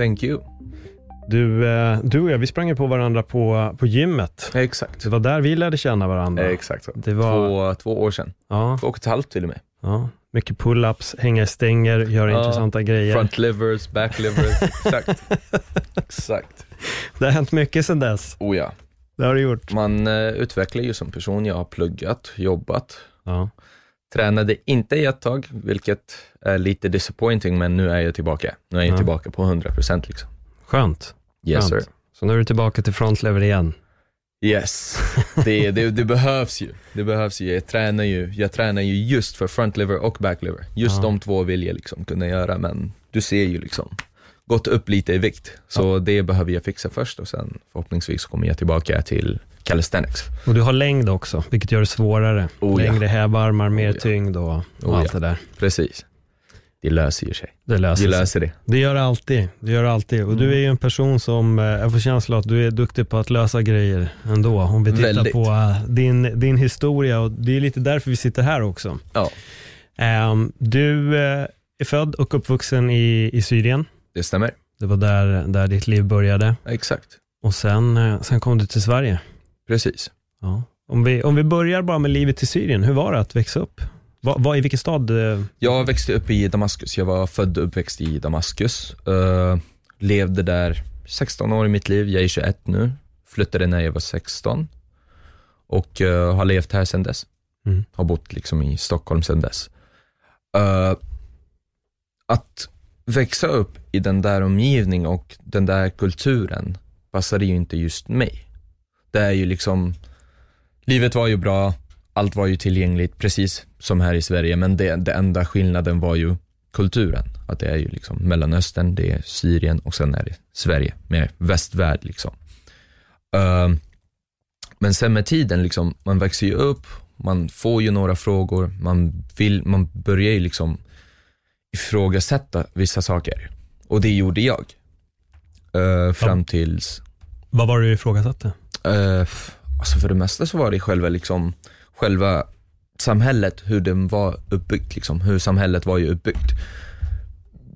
Thank you. Du, eh, du och jag, vi sprang ju på varandra på, på gymmet. Exakt. Det var där vi lärde känna varandra. Exakt så. Det var- två, två år sedan. Ja, Två och ett halvt till och med. ja. Mycket pull-ups, hänga i stänger, göra Ja, intressanta grejer. Front livers, back livers. Exakt. Exakt. Det har hänt mycket sedan dess. Oh ja. Det har det gjort. Man eh, utvecklar ju som person. Jag har pluggat, jobbat, Ja. Tränade inte i ett tag, vilket är lite disappointing, men nu är jag tillbaka. Nu är jag Ja. tillbaka på 100% liksom. Skönt. Yes Skönt. sir. Så nu är du tillbaka till frontlever igen. Yes, det, det, det behövs ju. Det behövs ju. Jag tränar ju, jag tränar ju just för front liver och back liver. Just Ja. de två vill jag liksom kunna göra, men du ser ju liksom gått upp lite i vikt. Så det behöver jag fixa först och sen förhoppningsvis kommer jag tillbaka till calisthenics. Och du har längd också, vilket gör det svårare. Oh ja. Längre hävarmar, mer Oh ja. tyngd och, och Oh allt ja. det där. Precis. Det löser ju sig. Det löser Det sig. löser det. Det gör det alltid. Det gör det alltid. Och du är ju en person som, eh, jag får känsla att du är duktig på att lösa grejer ändå. Om vi tittar Väldigt. på eh, din, din historia och det är lite därför vi sitter här också. Ja, Ehm, du eh, är född och uppvuxen i, i Syrien. det stämmer. Det var där, där ditt liv började. Exakt. Och sen, sen kom du till Sverige. Precis. Ja. Om, vi, om vi börjar bara med livet i Syrien, hur var det att växa upp? Vad, vad, I vilken stad? eh, Jag växte upp i Damaskus. Jag var född och uppväxt i Damaskus. Eh, levde där 16 år i mitt liv. Jag är 21 nu. Flyttade när jag var 16. Och eh, har levt här sedan dess. Mm. Har bott liksom i Stockholm sedan dess. Eh, att växa upp i den där omgivningen och den där kulturen passade ju inte just mig. Det är ju liksom, livet var ju bra, allt var ju tillgängligt, precis som här i Sverige, men det, det enda skillnaden var ju kulturen. Att det är ju liksom Mellanöstern, det är Syrien och sen är det Sverige, mer västvärld liksom. Eh, men sen med tiden, liksom, man växer ju upp, man får ju några frågor, man, vill, man börjar ju liksom ifrågasätta vissa saker. Och det gjorde jag. Eh, fram tills Vad var det du ifrågasatte? Uh, alltså för det mesta så var det själva liksom, själva samhället, hur den var uppbyggt liksom, hur samhället var ju uppbyggt.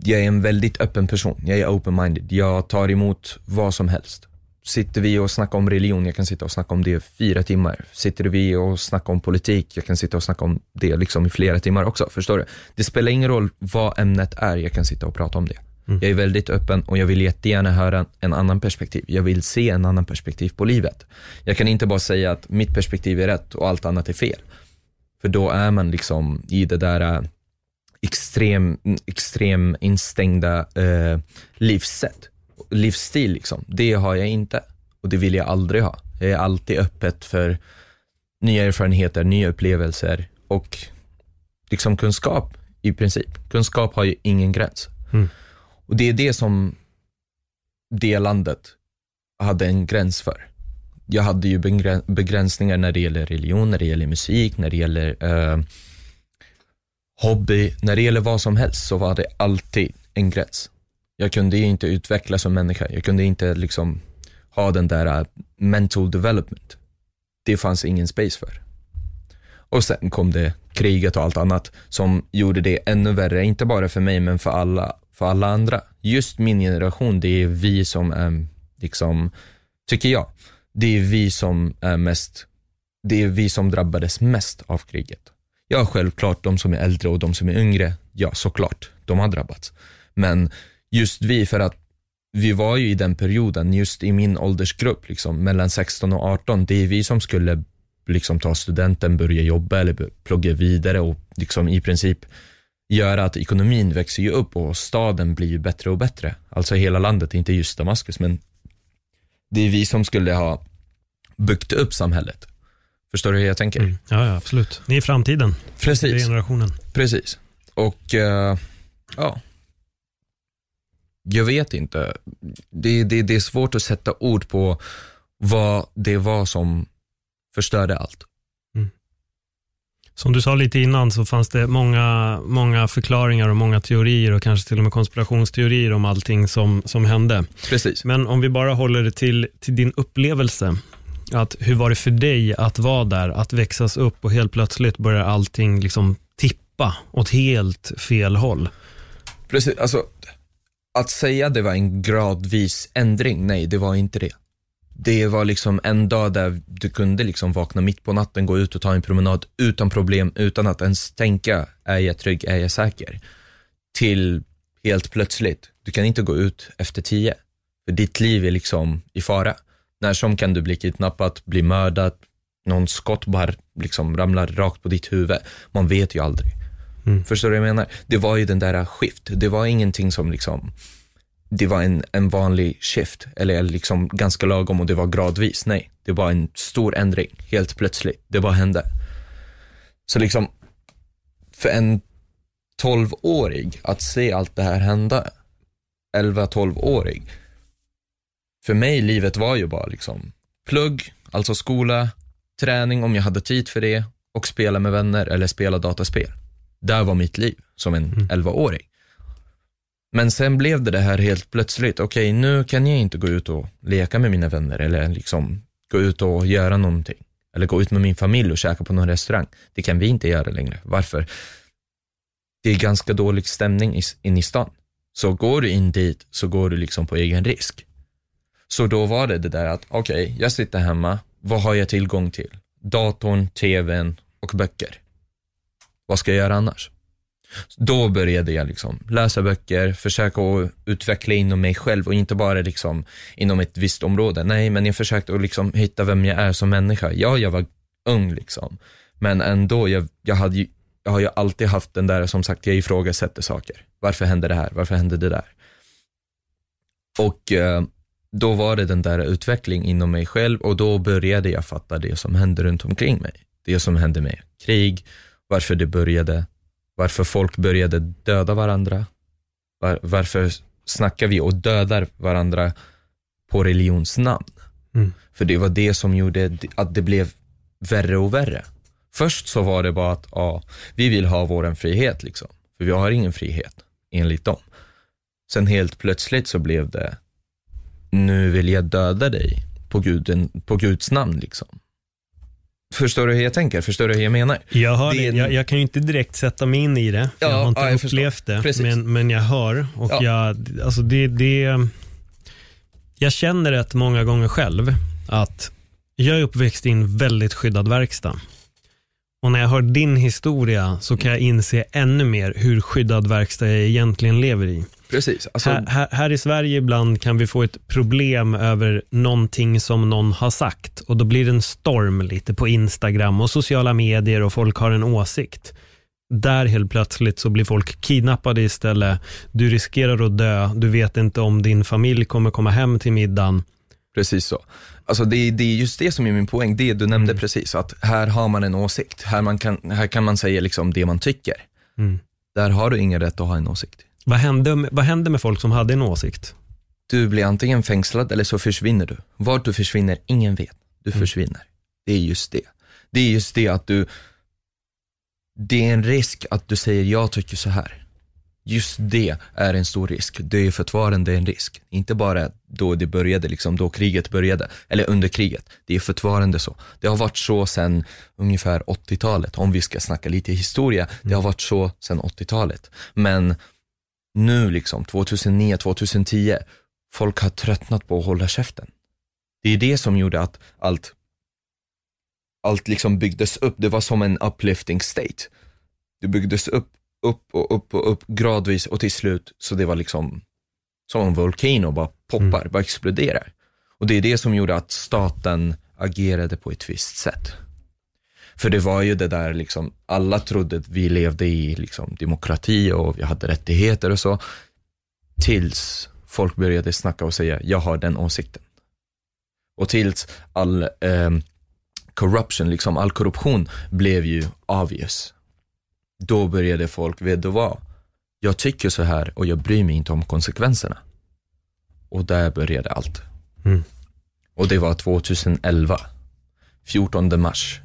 Jag är en väldigt öppen person, jag är open-minded, jag tar emot vad som helst. Sitter vi och snackar om religion, jag kan sitta och snacka om det i fyra timmar. Sitter vi och snackar om politik, jag kan sitta och snacka om det liksom i flera timmar också, förstår du? Det spelar ingen roll vad ämnet är, jag kan sitta och prata om det. Mm. Jag är väldigt öppen och jag vill jättegärna höra en annan perspektiv. Jag vill se en annan perspektiv på livet. Jag kan inte bara säga att mitt perspektiv är rätt och allt annat är fel. För då är man liksom i det där äh, extrem, extrem instängda äh, livssätt, livsstil liksom. Det har jag inte och det vill jag aldrig ha. Jag är alltid öppet för nya erfarenheter, nya upplevelser och liksom kunskap i princip. Kunskap har ju ingen gräns. Mm. Och det är det som det landet hade en gräns för. Jag hade ju begränsningar när det gäller religion, när det gäller musik, när det gäller eh, hobby, när det gäller vad som helst så var det alltid en gräns. Jag kunde ju inte utvecklas som människa, jag kunde inte liksom ha den där eh, mental development. Det fanns ingen space för. Och sen kom det kriget och allt annat som gjorde det ännu värre, inte bara för mig men för alla, för alla andra. Just min generation, det är vi som är, liksom, tycker jag, det är vi som är mest, det är vi som drabbades mest av kriget. Ja, självklart, de som är äldre och de som är yngre, ja såklart, de har drabbats. Men just vi, för att vi var ju i den perioden, just i min åldersgrupp, liksom, mellan 16 och 18, det är vi som skulle liksom ta studenten, börja jobba eller plugga vidare och liksom i princip göra att ekonomin växer ju upp och staden blir ju bättre och bättre. Alltså hela landet, inte just Damaskus, men det är vi som skulle ha byggt upp samhället. Förstår du hur jag tänker? Mm. Ja, ja, absolut. Ni är framtiden. Det är Precis, generationen. precis. Och eh, ja, Jag vet inte. Det, det, det är svårt att sätta ord på vad det var som förstörde allt. Som du sa lite innan så fanns det många, många förklaringar och många teorier och kanske till och med konspirationsteorier om allting som, som hände. Precis. Men om vi bara håller det till, till din upplevelse, att hur var det för dig att vara där, att växas upp och helt plötsligt börjar allting liksom tippa åt helt fel håll? Precis, alltså att säga det var en gradvis ändring, nej det var inte det. Det var liksom en dag där du kunde liksom vakna mitt på natten, gå ut och ta en promenad utan problem, utan att ens tänka, är jag trygg, är jag säker? Till helt plötsligt, du kan inte gå ut efter tio, för ditt liv är liksom i fara. När som kan du bli kidnappad, bli mördad, någon skott bara liksom ramlar rakt på ditt huvud. Man vet ju aldrig. Mm. Förstår du vad jag menar? Det var ju den där skift, det var ingenting som liksom det var en, en vanlig shift, eller liksom ganska lagom och det var gradvis. Nej, det var en stor ändring, helt plötsligt. Det bara hände. Så liksom, för en 12-årig att se allt det här hända, 11-12-årig, för mig livet var ju bara liksom plugg, alltså skola, träning om jag hade tid för det och spela med vänner eller spela dataspel. Där var mitt liv som en Mm. 11-åring. Men sen blev det det här helt plötsligt, okej nu kan jag inte gå ut och leka med mina vänner eller liksom gå ut och göra någonting. Eller gå ut med min familj och käka på någon restaurang. Det kan vi inte göra längre. Varför? Det är ganska dålig stämning inne in i stan. Så går du in dit så går du liksom på egen risk. Så då var det det där att, okej, jag sitter hemma, vad har jag tillgång till? Datorn, tvn och böcker. Vad ska jag göra annars? Då började jag liksom läsa böcker, försöka utveckla inom mig själv och inte bara liksom inom ett visst område. Nej, men jag försökte att liksom hitta vem jag är som människa. Ja, jag var ung liksom, men ändå, jag, jag, hade ju, jag har ju alltid haft den där, som sagt, jag ifrågasätter saker. Varför hände det här? Varför hände det där? Och eh, då var det den där utveckling inom mig själv och då började jag fatta det som hände runt omkring mig. Det som hände med krig, varför det började, varför folk började döda varandra, var, varför snackar vi och dödar varandra på religionsnamn? Mm. För det var det som gjorde att det blev värre och värre. Först så var det bara att, ja, vi vill ha våran frihet liksom. För vi har ingen frihet, enligt dem. Sen helt plötsligt så blev det, nu vill jag döda dig på, guden, på Guds namn liksom. Förstår du hur jag tänker? Förstår du hur jag menar? Jag, hör Det det en- jag, jag kan ju inte direkt sätta mig in i det, Ja, jag har inte ja, jag upplevt det, Precis. men, men jag hör och Ja. jag, alltså det, det, jag känner rätt många gånger själv att jag är uppväxt i en väldigt skyddad verkstad. Och när jag hör din historia så kan jag inse ännu mer hur skyddad verkstad jag egentligen lever i. Precis. Alltså, Här, här, här i Sverige ibland kan vi få ett problem över någonting som någon har sagt och då blir det en storm lite på Instagram och sociala medier och folk har en åsikt. Där helt plötsligt så blir folk kidnappade istället. Du riskerar att dö, du vet inte om din familj kommer komma hem till middagen. Precis så. Alltså det, är- det är just det som är min poäng, det du nämnde precis, att här har man en åsikt, här, man kan, här kan man säga liksom det man tycker. Mm. Där har du ingen rätt att ha en åsikt. Vad, hände, vad hände med folk som hade en åsikt? Du blir antingen fängslad eller så försvinner du. Vart du försvinner, ingen vet. Du försvinner. Det är just det. Det är just det att du, det är en risk att du säger jag tycker så här. Just det är en stor risk. Det är fortfarande en risk. Inte bara då det började, liksom då kriget började, eller under kriget. Det är fortfarande så. Det har varit så sedan ungefär 80-talet, om vi ska snacka lite historia. Det har varit så sedan 80-talet. Men nu liksom, 2009, 2010, folk har tröttnat på att hålla käften. Det är det som gjorde att allt, allt liksom byggdes upp. Det var som en uplifting state. Det byggdes upp, upp och upp och upp gradvis och till slut så det var liksom som en volcano bara poppar, bara exploderar. Och det är det som gjorde att staten agerade på ett visst sätt. För det var ju det där liksom, alla trodde att vi levde i liksom demokrati och vi hade rättigheter och så. Tills folk började snacka och säga, jag har den åsikten. Och tills all ehm, corruption, liksom all korruption blev ju obvious. Då började folk, vet du vad? Jag tycker så här och jag bryr mig inte om konsekvenserna. Och där började allt. Mm. Och det var 2011, 14 mars.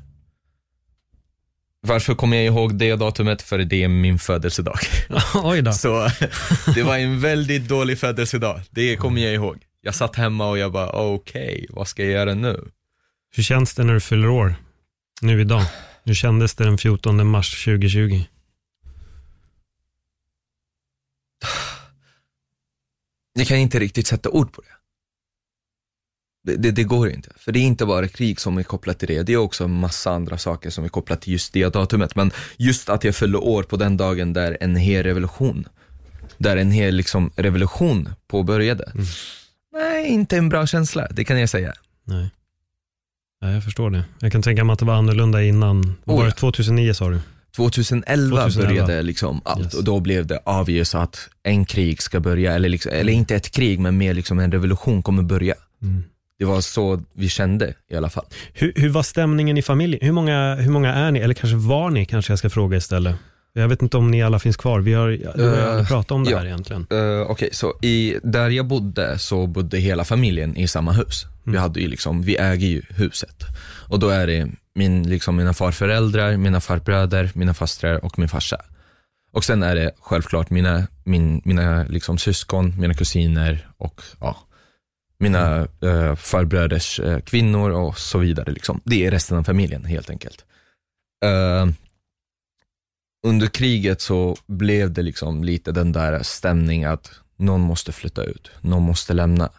Varför kommer jag ihåg det datumet? För det är min födelsedag. Oj då. Så det var en väldigt dålig födelsedag, det kommer jag ihåg. Jag satt hemma och jag bara, okej, vad ska jag göra nu? Hur känns det när du fyller år? Nu idag. Hur kändes det den 14 mars 2020? Jag kan inte riktigt sätta ord på det. Det, det. det går inte, för det är inte bara krig som är kopplat till det, det är också en massa andra saker som är kopplat till just det datumet. Men just att jag fyllde år på den dagen där en hel revolution, där en hel liksom revolution påbörjade. Mm. Nej, inte en bra känsla, det kan jag säga. Nej. Nej, jag förstår det. Jag kan tänka mig att det var annorlunda innan. Vad Oh, var det ja. 2009 sa du? 2011, 2011. började liksom allt Yes. och då blev det obvious att en krig ska börja, eller, liksom, eller inte ett krig men mer liksom en revolution kommer börja. Mm. Det var så vi kände i alla fall. Hur, hur var stämningen i familjen? Hur många, hur många är ni? Eller kanske var ni, kanske jag ska fråga istället. Jag vet inte om ni alla finns kvar. Vi har, aldrig pratat om det ja. här egentligen. Uh, Okej, så i, där jag bodde så bodde hela familjen i samma hus. Vi, Mm. hade ju liksom, vi äger ju huset. Och då är det min, liksom mina farföräldrar, mina farbröder, mina fastrar och min farsa. Och sen är det självklart mina, min, mina liksom syskon, mina kusiner och ja, mina eh, farbröders eh, kvinnor och så vidare. Liksom. Det är resten av familjen helt enkelt. Eh, under kriget så blev det liksom lite den där stämningen att någon måste flytta ut, någon måste lämna.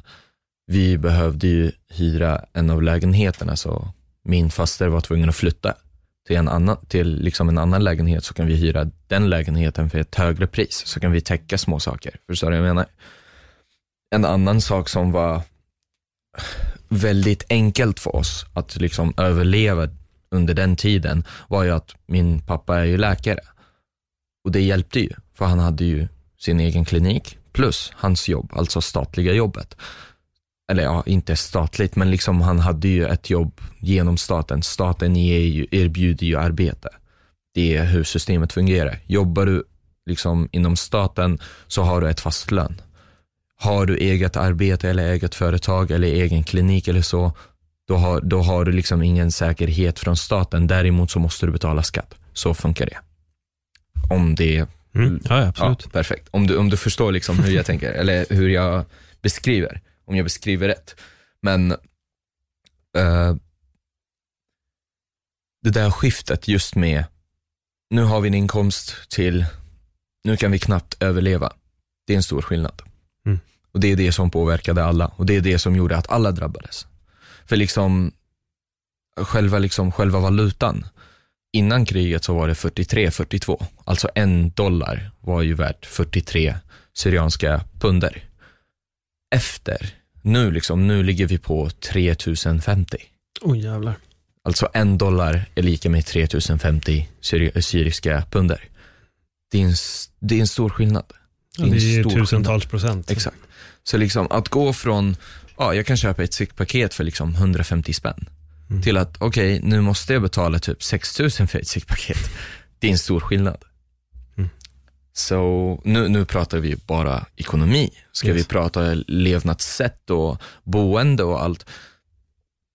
Vi behövde ju hyra en av lägenheterna så min faster var tvungen att flytta till en annan, till liksom en annan lägenhet så kan vi hyra den lägenheten för ett högre pris så kan vi täcka små saker. Förstår du vad jag menar? En annan sak som var väldigt enkelt för oss att liksom överleva under den tiden var ju att min pappa är ju läkare. Och det hjälpte ju, för han hade ju sin egen klinik plus hans jobb, alltså statliga jobbet. Eller ja, inte statligt, men liksom han hade ju ett jobb genom staten. Staten ju, erbjuder ju arbete. Det är hur systemet fungerar. Jobbar du liksom inom staten så har du ett fast lön. Har du eget arbete eller eget företag eller egen klinik eller så, då har, då har du liksom ingen säkerhet från staten. Däremot så måste du betala skatt. Så funkar det. Om det Mm. Ja, absolut. Ja, perfekt. Om du, om du förstår liksom hur jag tänker, eller hur jag beskriver, om jag beskriver rätt. Men eh, det där skiftet just med, nu har vi en inkomst till, nu kan vi knappt överleva. Det är en stor skillnad. Och det är det som påverkade alla och det är det som gjorde att alla drabbades. För liksom, själva, liksom, själva valutan, innan kriget så var det 43-42. Alltså en dollar var ju värt 43 syrianska punder. Efter, nu liksom, nu ligger vi på 3050. Oj jävlar. Alltså en dollar är lika med 3050 syri- syriska punder. Det är en, det är en stor skillnad. Ja, en det är stor tusentals procent. Exakt. Så liksom att gå från, ja jag kan köpa ett sickpaket för liksom 150 spänn. Mm. Till att, okej nu måste jag betala typ 6000 för ett sickpaket. Det är en stor skillnad. Mm. Så nu, nu pratar vi bara ekonomi. Ska Yes. vi prata levnadssätt och boende och allt.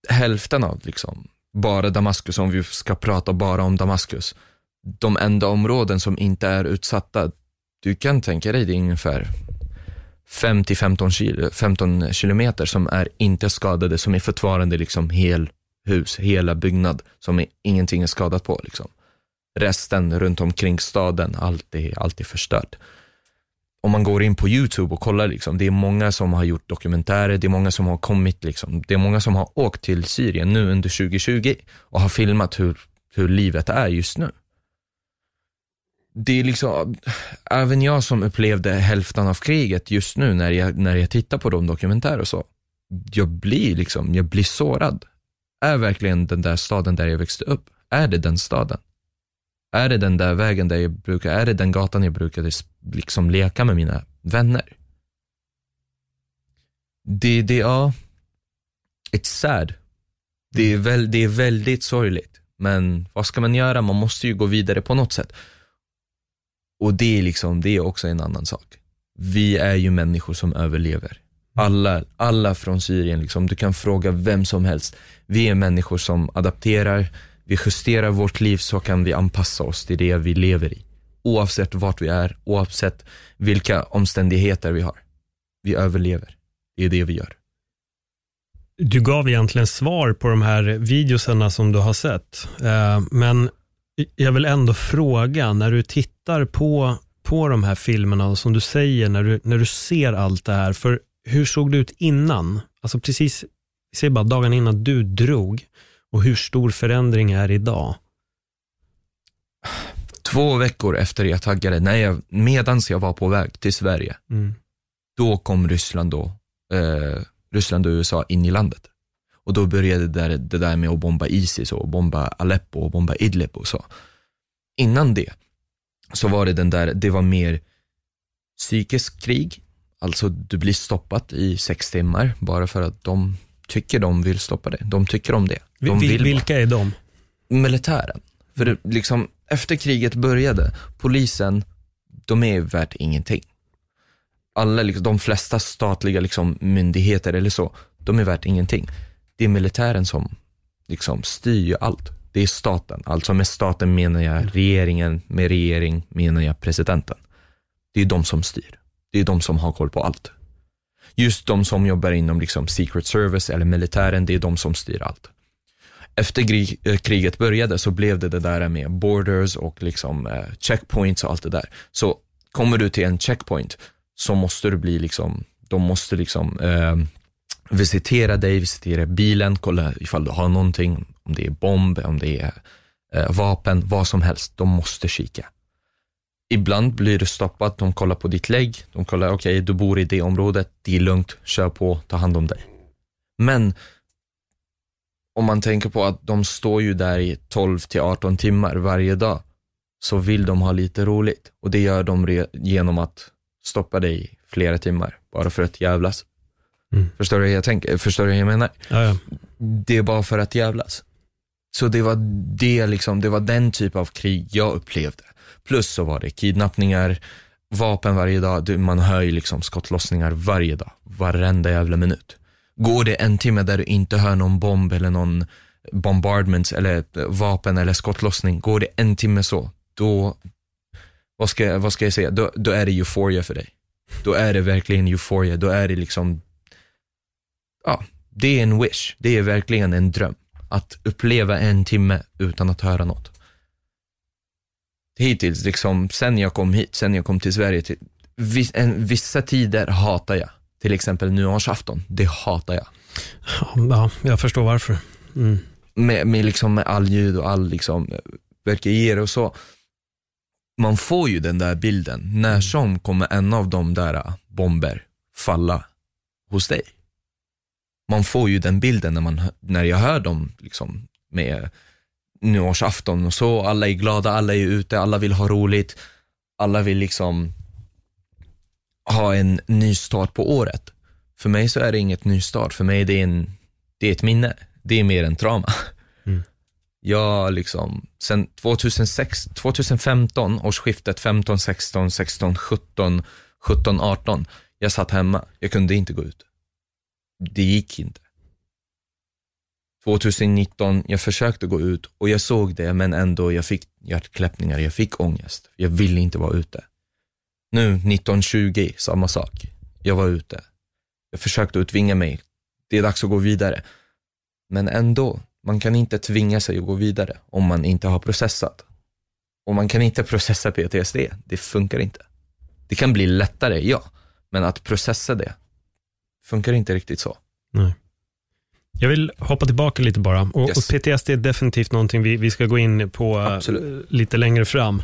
Hälften av liksom, bara Damaskus, om vi ska prata bara om Damaskus. De enda områden som inte är utsatta, du kan tänka dig det är ungefär 5 till 15, 15 kilometer som är inte skadade, som är fortfarande liksom hel hus, hela byggnad, som är, ingenting är skadat på. Liksom. Resten runt omkring staden, allt är, allt är förstört. Om man går in på YouTube och kollar, liksom, det är många som har gjort dokumentärer, det är många som har kommit, liksom, det är många som har åkt till Syrien nu under 2020 och har filmat hur, hur livet är just nu. Det är liksom, även jag som upplevde hälften av kriget just nu när jag, när jag tittar på de dokumentärer och så, jag blir liksom, jag blir sårad. Är verkligen den där staden där jag växte upp, är det den staden? Är det den där vägen där jag brukar, är det den gatan jag brukade liksom leka med mina vänner? Det, det, ja, it's sad. Det är, väl, det är väldigt sorgligt, men vad ska man göra? Man måste ju gå vidare på något sätt. Och det är liksom, det är också en annan sak. Vi är ju människor som överlever. Alla, alla från Syrien, liksom. du kan fråga vem som helst. Vi är människor som adapterar, vi justerar vårt liv så kan vi anpassa oss till det vi lever i. Oavsett vart vi är, oavsett vilka omständigheter vi har. Vi överlever. Det är det vi gör. Du gav egentligen svar på de här videoserna som du har sett. Eh, men jag vill ändå fråga, när du tittar på, på de här filmerna och som du säger, när du, när du ser allt det här, för hur såg det ut innan? Alltså precis, säg bara dagen innan du drog och hur stor förändring är idag? Två veckor efter jag taggade, när jag, medans jag var på väg till Sverige, Mm. då kom Ryssland då, eh, Ryssland och USA in i landet. Och då började det där, det där med att bomba Isis och bomba Aleppo och bomba Idlib och så. Innan det, så var det den där, det var mer psykisk krig. Alltså du blir stoppat i sex timmar bara för att de tycker de vill stoppa dig. De tycker om det. De Vi- vill vilka är de? militären. För det, liksom, efter kriget började, polisen, de är värt ingenting. Alla, liksom, de flesta statliga liksom, myndigheter eller så, de är värt ingenting. Det är militären som liksom, styr ju allt. Det är staten. Alltså med staten menar jag regeringen, med regering menar jag presidenten. Det är de som styr. Det är de som har koll på allt. Just de som jobbar inom liksom, secret service eller militären, det är de som styr allt efter eh, kriget började så blev det det där med borders och liksom eh, checkpoints och allt det där. Så kommer du till en checkpoint så måste du bli liksom, de måste liksom eh, visitera dig, visitera bilen, kolla ifall du har någonting, om det är bomb, om det är eh, vapen, vad som helst. De måste kika. Ibland blir du stoppad, de kollar på ditt lägg, de kollar, okej, du bor i det området, det är lugnt, kör på, ta hand om dig. Men om man tänker på att de står ju där i 12 till 18 timmar varje dag, så vill de ha lite roligt. Och det gör de genom att stoppa dig i flera timmar, bara för att jävlas. Mm. Förstår du hur jag tänker? Förstår du hur jag menar? Ja, ja. Det är bara för att jävlas. Så det var det liksom, det var den typ av krig jag upplevde. Plus så var det kidnappningar, vapen varje dag, Du- man hör ju liksom skottlossningar varje dag, varenda jävla minut. Går det en timme där du inte hör någon bomb eller någon bombardment eller vapen eller skottlossning, går det en timme så, då, vad ska, vad ska jag säga, då, då är det euphoria för dig. Då är det verkligen euphoria, då är det liksom, ja, det är en wish, det är verkligen en dröm. Att uppleva en timme utan att höra något. Hittills, liksom, sen jag kom hit, sen jag kom till Sverige, till, vis, en, vissa tider hatar jag. Till exempel nyårsafton, det hatar jag. ja, jag förstår varför. Mm. Med, med, liksom, med all ljud och all liksom, verkerier och så. Man får ju den där bilden, när som kommer en av de där bomber falla hos dig. Man får ju den bilden när, man, när jag hör dem liksom, med nyårsafton och så, alla är glada, alla är ute, alla vill ha roligt, alla vill liksom ha en ny start på året. För mig så är det inget ny start, för mig det är, en, det är ett minne, det är mer än trauma. Mm. Jag liksom, sen 2006, 2015, årsskiftet 15, 16, 16, 17, 17, 18, jag satt hemma, jag kunde inte gå ut. Det gick inte. 2019, jag försökte gå ut och jag såg det men ändå, jag fick hjärtklappningar, jag fick ångest. Jag ville inte vara ute. Nu 1920, samma sak. Jag var ute. Jag försökte utvinga mig. Det är dags att gå vidare. Men ändå, man kan inte tvinga sig att gå vidare om man inte har processat. Och man kan inte processa PTSD, det funkar inte. Det kan bli lättare, ja. Men att processa det funkar inte riktigt så. Jag vill hoppa tillbaka lite bara. Och, Yes. och PTSD är definitivt någonting vi, vi ska gå in på eh, Absolut. lite längre fram.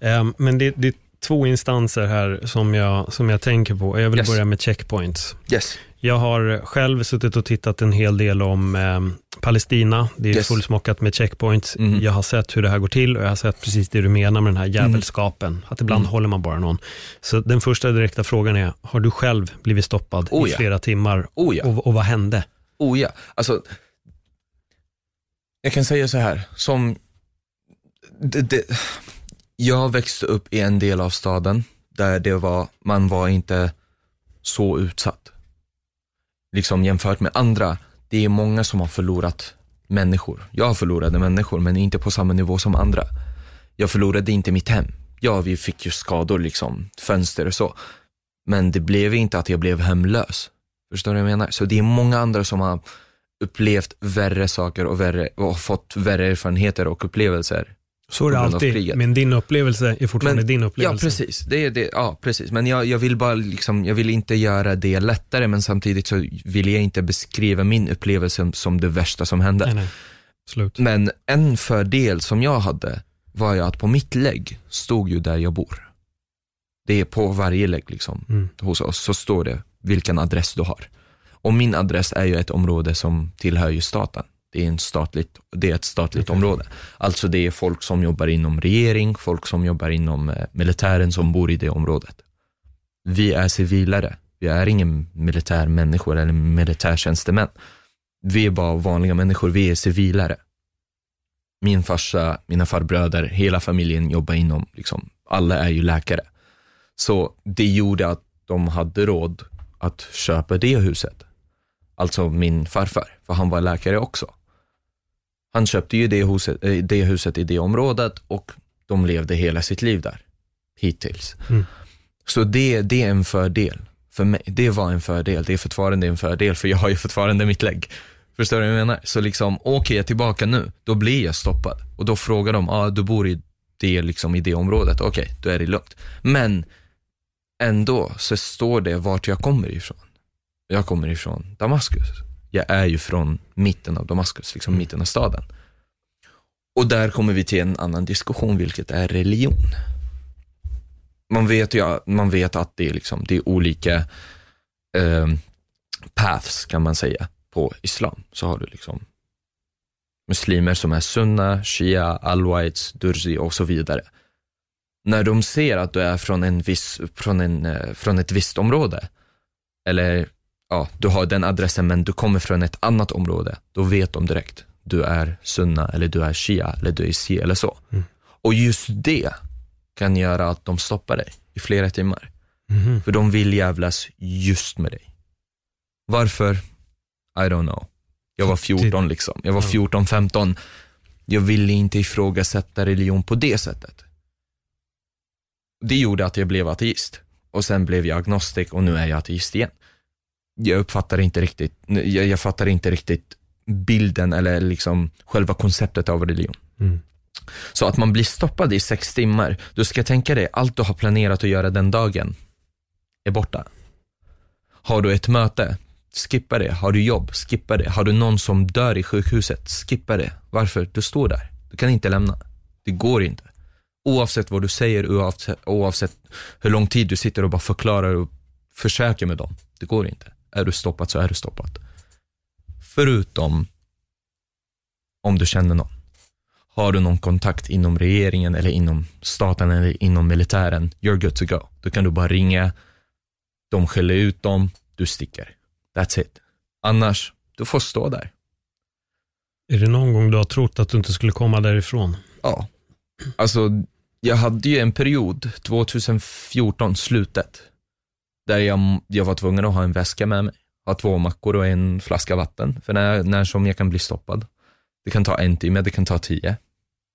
Ehm, men det, det är två instanser här som jag, som jag tänker på. Jag vill Yes. börja med checkpoints. Yes. Jag har själv suttit och tittat en hel del om ehm, Palestina. Det är Yes. fullsmockat med checkpoints. Mhm. Jag har sett hur det här går till och jag har sett precis det du menar med den här jävelskapen. Att ibland Mm. håller man bara någon. Så den första direkta frågan är, har du själv blivit stoppad Oh i ja. flera timmar? Oh ja. Och, och vad hände? Oh ja, alltså. Jag kan säga så här, som, det, det, jag växte upp i en del av staden där det var, man var inte så utsatt liksom jämfört med andra, det är många som har förlorat människor. Jag förlorade människor, men inte på samma nivå som andra. Jag förlorade inte mitt hem. Ja, vi fick ju skador, liksom, fönster och så. Men det blev inte att jag blev hemlös. Förstår du vad jag menar? Så det är många andra som har upplevt värre saker och, värre, och fått värre erfarenheter och upplevelser. Så är det alltid, men din upplevelse är fortfarande Men- din Ja, upplevelse. precis. Det är det, ja, precis. Men jag, jag vill bara liksom, jag vill inte göra det lättare, men samtidigt så vill jag inte beskriva min upplevelse som, som det värsta som hände. Nej, nej. Slut. Men en fördel som jag hade var ju att på mitt lägg stod ju där jag bor. Det är på varje lägg liksom, Mm. hos oss, så står det vilken adress du har. Och min adress är ju ett område som tillhör ju staten. Det är, en statligt, det är ett statligt område. Alltså det är folk som jobbar inom regering, folk som jobbar inom eh, militären som bor i det området. Vi är civilare. Vi är ingen militärmänniskor eller militärtjänstemän. Vi är bara vanliga människor, vi är civilare. Min farsa, mina farbröder, hela familjen jobbar inom, liksom, alla är ju läkare. Så det gjorde att de hade råd att köpa det huset. Alltså min farfar, för han var läkare också. Han köpte ju det huset, eh, det huset i det området och de levde hela sitt liv där. Hittills. Mm. Så det, det är en fördel. För mig, det var en fördel. Det är fortfarande en fördel för jag har ju fortfarande mitt lägg. Förstår du vad jag menar? Så liksom, åker jag tillbaka nu, då blir jag stoppad. Och då frågar de, ah, du bor i det, liksom, i det området, okej, då är det lugnt. Men ändå så står det vart jag kommer ifrån. Jag kommer ifrån Damaskus. Jag är ju från mitten av Damaskus, liksom mitten av staden. Och där kommer vi till en annan diskussion, vilket är religion. Man vet ju man vet att det är, liksom, det är olika eh, paths kan man säga på islam. Så har du liksom muslimer som är sunna, shia, alwites, durzi och så vidare. När de ser att du är från, en viss, från, en, eh, från ett visst område, eller ja, du har den adressen men du kommer från ett annat område, då vet de direkt. Du är sunna eller du är shia eller du är si eller så. Mm. Och just det kan göra att de stoppar dig i flera timmar. Mhm. För de vill jävlas just med dig. Varför? I don't know. Jag var 14 liksom. Jag var Ja. 14, 15. Jag ville inte ifrågasätta religion på det sättet. Det gjorde att jag blev ateist. Och sen blev jag agnostik och nu är jag ateist igen. Jag uppfattar inte riktigt, jag, jag fattar inte riktigt bilden eller liksom själva konceptet av religion. Mm. Så att man blir stoppad i sex timmar, du ska tänka dig, allt du har planerat att göra den dagen är borta. Har du ett möte, skippa det. Har du jobb, skippa det. Har du någon som dör i sjukhuset, skippa det. Varför? Du står där. Du kan inte lämna. Det går inte. Oavsett vad du säger, oavsett, oavsett hur lång tid du sitter och bara förklarar och försöker med dem. Det går inte. Är du stoppad så är du stoppad. Förutom om du känner någon. Har du någon kontakt inom regeringen eller inom staten eller inom militären, you're good to go. Då kan du bara ringa, de skäller ut dem, du sticker. That's it. Annars, du får stå där. Är det någon gång du har trott att du inte skulle komma därifrån? Ja. Alltså, jag hade ju en period, 2014, slutet, där jag, jag var tvungen att ha en väska med mig. Ha två mackor och en flaska vatten, för när, när som jag kan bli stoppad. Det kan ta en timme, det kan ta tio.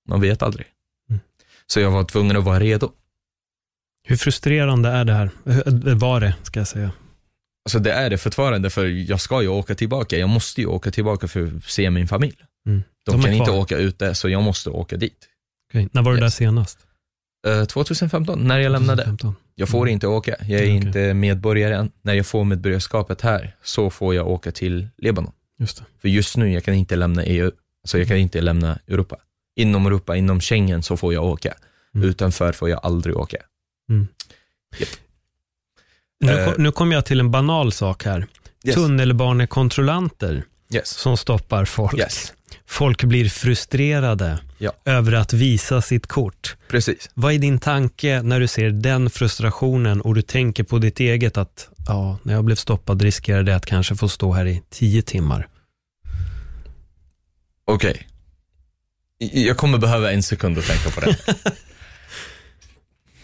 Man vet aldrig. Mm. Så jag var tvungen att vara redo. Hur frustrerande är det här? Hur- Var det, ska jag säga. Alltså det är det fortfarande, för jag ska ju åka tillbaka. Jag måste ju åka tillbaka för att se min familj. Mm. De, De kan inte åka ute, så jag måste åka dit. Okej. När var du Yes. där senast? Eh, 2015, när jag lämnade. 2015. Jag får Mm. inte åka, jag är Okej. inte medborgare än. När jag får medborgarskapet här så får jag åka till Libanon. Just det. För just nu, jag kan inte lämna EU, så jag kan inte lämna Europa. Inom Europa, inom Schengen så får jag åka. Mm. Utanför får jag aldrig åka. Nu, Eh. kom, nu kom jag till en banal sak här. Yes. Tunnelbanekontrollanter Yes. som stoppar folk. Yes. Folk blir frustrerade Ja. över att visa sitt kort. Precis. Vad är din tanke när du ser den frustrationen och du tänker på ditt eget att ja, när jag blev stoppad riskerar jag att kanske få stå här i tio timmar. Okej. I- Jag kommer behöva en sekund att tänka på det.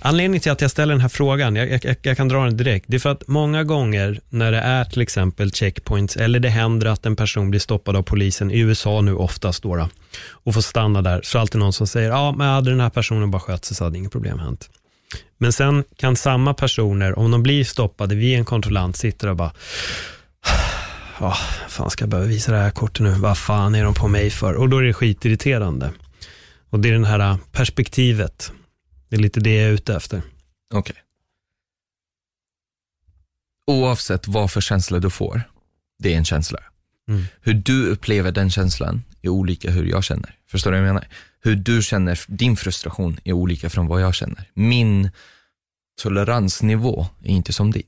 Anledningen till att jag ställer den här frågan, jag, jag, jag, kan dra den direkt, det är för att många gånger när det är till exempel checkpoints eller det händer att en person blir stoppad av polisen, i USA nu oftast då, och får stanna där, så är det alltid någon som säger, ja men hade den här personen bara skött sig så hade inget problem hänt. Men sen kan samma personer, om de blir stoppade vid en kontrollant, sitta och bara, oh, fan ska jag behöva visa det här kortet nu, vad fan är de på mig för? Och då är det skitirriterande. Och det är det här perspektivet det är lite det jag är ute efter. Okej. Okay. Oavsett vad för känsla du får, det är en känsla. Mm. Hur du upplever den känslan är olika hur jag känner. Förstår du vad jag menar? Hur du känner din frustration är olika från vad jag känner. Min toleransnivå är inte som din.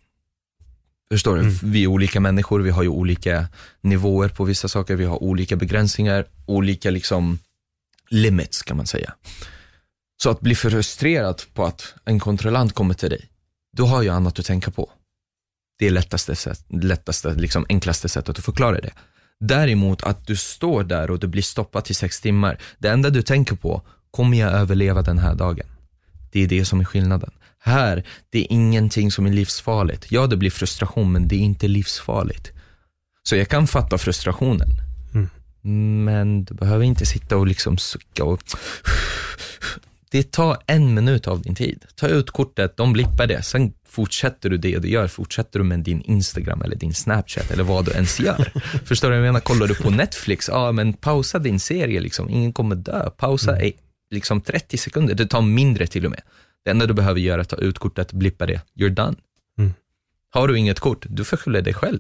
Förstår du? Mm. Vi är olika människor, vi har ju olika nivåer på vissa saker, vi har olika begränsningar, olika liksom limits kan man säga. Så att bli frustrerad på att en kontrollant kommer till dig, då har ju annat att tänka på. Det är lättaste, sätt, lättaste liksom enklaste sättet att förklara det. Däremot att du står där och du blir stoppad i sex timmar, det enda du tänker på, kommer jag överleva den här dagen? Det är det som är skillnaden. Här, det är ingenting som är livsfarligt. Ja, det blir frustration, men det är inte livsfarligt. Så jag kan fatta frustrationen. Mm. Men du behöver inte sitta och liksom sucka och det tar en minut av din tid. Ta ut kortet, de blippar det, sen fortsätter du det du gör, fortsätter du med din Instagram eller din Snapchat eller vad du ens gör. Förstår du vad jag menar? Kollar du på Netflix, ja men pausa din serie liksom, ingen kommer dö. Pausa mm. liksom 30 sekunder, det tar mindre till och med. Det enda du behöver göra är att ta ut kortet, blippa det, you're done. Mm. Har du inget kort, du förskylder dig själv.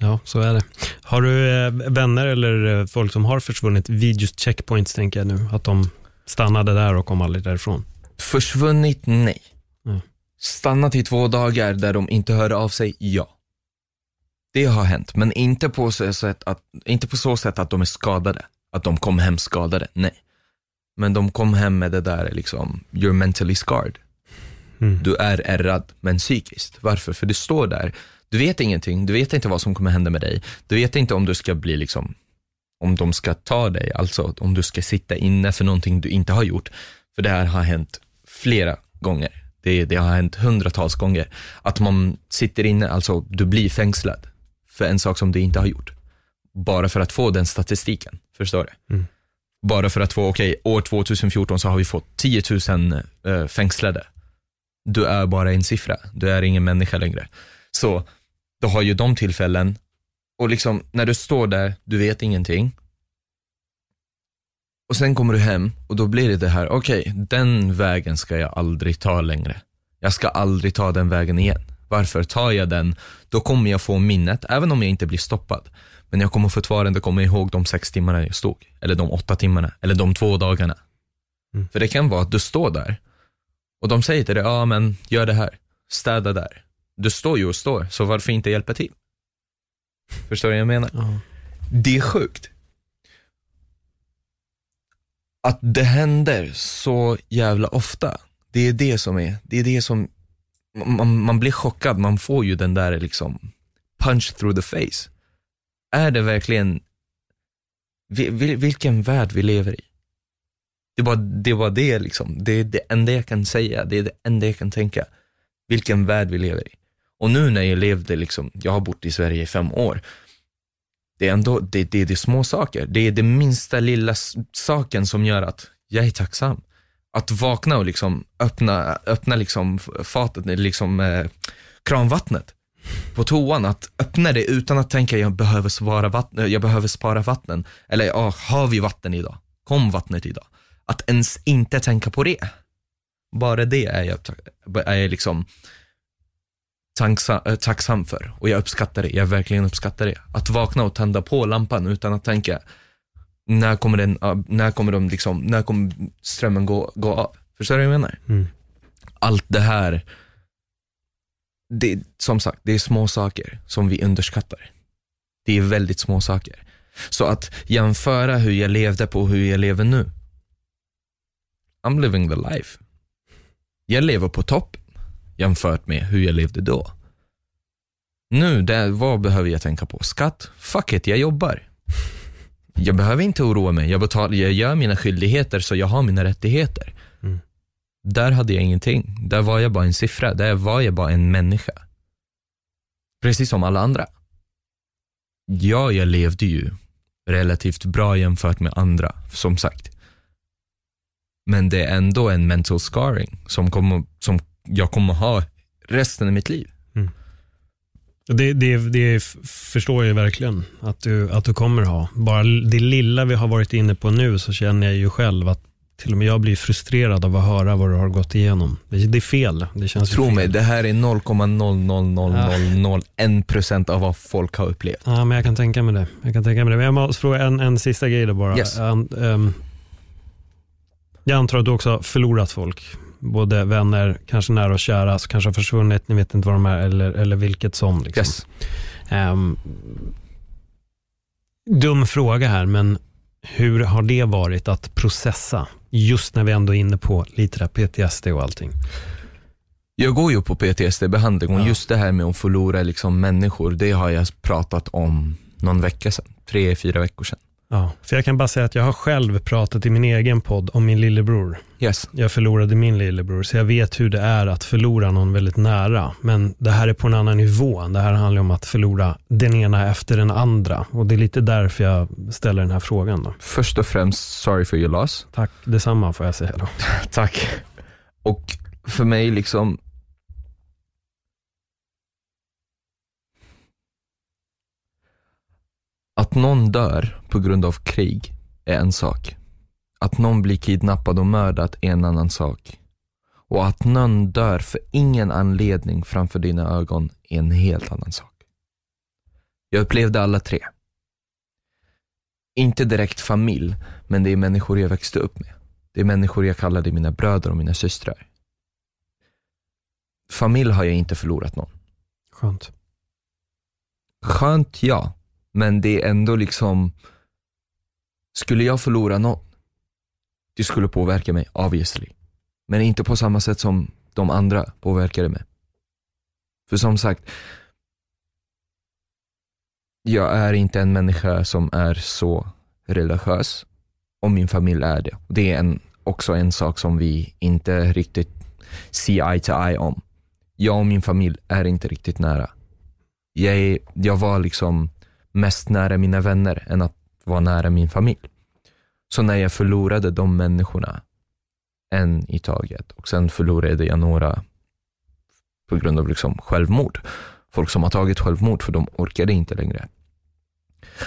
Ja, så är det. Har du eh, vänner eller eh, folk som har försvunnit vid just checkpoints, tänker jag nu, att de Stannade där och kom aldrig därifrån? Försvunnit? Nej. Mm. Stannat i två dagar där de inte hörde av sig? Ja. Det har hänt, men inte på, så sätt att, inte på så sätt att de är skadade. Att de kom hem skadade, nej. Men de kom hem med det där liksom, you're mentally scarred. Mm. Du är ärrad, men psykiskt. Varför? För du står där, du vet ingenting, du vet inte vad som kommer hända med dig. Du vet inte om du ska bli liksom om de ska ta dig, alltså om du ska sitta inne för någonting du inte har gjort. För det här har hänt flera gånger. Det, det har hänt hundratals gånger. Att man sitter inne, alltså du blir fängslad för en sak som du inte har gjort. Bara för att få den statistiken, förstår du? Mm. Bara för att få, okej, okay, år 2014 så har vi fått 10 000 uh, fängslade. Du är bara en siffra, du är ingen människa längre. Så, då har ju de tillfällen och liksom, när du står där, du vet ingenting. Och sen kommer du hem och då blir det det här, okej, okay, den vägen ska jag aldrig ta längre. Jag ska aldrig ta den vägen igen. Varför? Tar jag den, då kommer jag få minnet, även om jag inte blir stoppad. Men jag kommer fortfarande komma ihåg de sex timmarna jag stod. Eller de åtta timmarna. Eller de två dagarna. Mm. För det kan vara att du står där och de säger till dig, ja men gör det här. Städa där. Du står ju och står, så varför inte hjälpa till? Förstår du vad jag menar? Ja. Det är sjukt. Att det händer så jävla ofta. Det är det som är, det är det som, man, man blir chockad, man får ju den där liksom punch through the face. Är det verkligen, vilken värld vi lever i? Det var det, var det liksom, det är det enda jag kan säga, det är det enda jag kan tänka. Vilken värld vi lever i. Och nu när jag levde, liksom, jag har bott i Sverige i fem år, det är ändå det, det, det är små saker. Det är den minsta lilla saken som gör att jag är tacksam. Att vakna och liksom öppna, öppna liksom fatet, liksom eh, kranvattnet på toan, att öppna det utan att tänka jag behöver spara vatten, jag behöver spara vatten. Eller ja, har vi vatten idag? Kom vattnet idag? Att ens inte tänka på det. Bara det är jag, är jag liksom tacksam, äh, tacksam för och jag uppskattar det. Jag verkligen uppskattar det. Att vakna och tända på lampan utan att tänka när kommer, den, när kommer, de liksom, när kommer strömmen gå, gå av? Förstår du vad jag menar? Mm. Allt det här, det, som sagt, det är små saker som vi underskattar. Det är väldigt små saker. Så att jämföra hur jag levde på hur jag lever nu. I'm living the life. Jag lever på topp jämfört med hur jag levde då. Nu, där, vad behöver jag tänka på? Skatt? Fuck it, jag jobbar. Jag behöver inte oroa mig. Jag, betal, jag gör mina skyldigheter så jag har mina rättigheter. Mm. där hade jag ingenting. Där var jag bara en siffra, där var jag bara en människa. Precis som alla andra. Ja, jag levde ju relativt bra jämfört med andra, som sagt. Men det är ändå en mental scarring som, kommer, som jag kommer ha resten av mitt liv. Det, det, det förstår jag verkligen att du, att du kommer ha. Bara det lilla vi har varit inne på nu så känner jag ju själv att till och med jag blir frustrerad av att höra vad du har gått igenom. Det, det är fel. Det känns Tro fel. mig, det här är 0,00001% av vad folk har upplevt. Ja, men jag kan tänka mig det. Jag kan tänka mig det. Men jag måste fråga en, en sista grej då bara. Yes. Ehm, jag antar att du också har förlorat folk. Både vänner, kanske nära och kära, som kanske har försvunnit, ni vet inte var de är, eller, eller vilket som. Liksom. Yes. Ehm, dum fråga här, men hur har det varit att processa? Just när vi ändå är inne på lite där PTSD och allting. Jag går ju på PTSD-behandling och Ja. just det här med att förlora liksom människor, det har jag pratat om någon vecka sedan. Tre, fyra veckor sedan. Ja, för jag kan bara säga att jag har själv pratat i min egen podd om min lillebror. Yes. Jag förlorade min lillebror, så jag vet hur det är att förlora någon väldigt nära. Men det här är på en annan nivå. Det här handlar om att förlora den ena efter den andra. Och det är lite därför jag ställer den här frågan. Då. Först och främst, sorry for your loss. Tack detsamma får jag säga då. Tack. Och för mig liksom, att någon dör på grund av krig är en sak. Att någon blir kidnappad och mördad är en annan sak. Och att någon dör för ingen anledning framför dina ögon är en helt annan sak. Jag upplevde alla tre. Inte direkt familj, men det är människor jag växte upp med. Det är människor jag kallade mina bröder och mina systrar. Familj har jag inte förlorat någon. Skönt. Skönt, ja. Men det är ändå liksom, skulle jag förlora någon, det skulle påverka mig, obviously. Men inte på samma sätt som de andra påverkade mig. För som sagt, jag är inte en människa som är så religiös, och min familj är det. Det är en, också en sak som vi inte riktigt ser eye to eye om. Jag och min familj är inte riktigt nära. Jag, är, jag var liksom mest nära mina vänner än att vara nära min familj. Så när jag förlorade de människorna, en i taget, och sen förlorade jag några på grund av liksom självmord. Folk som har tagit självmord för de orkade inte längre.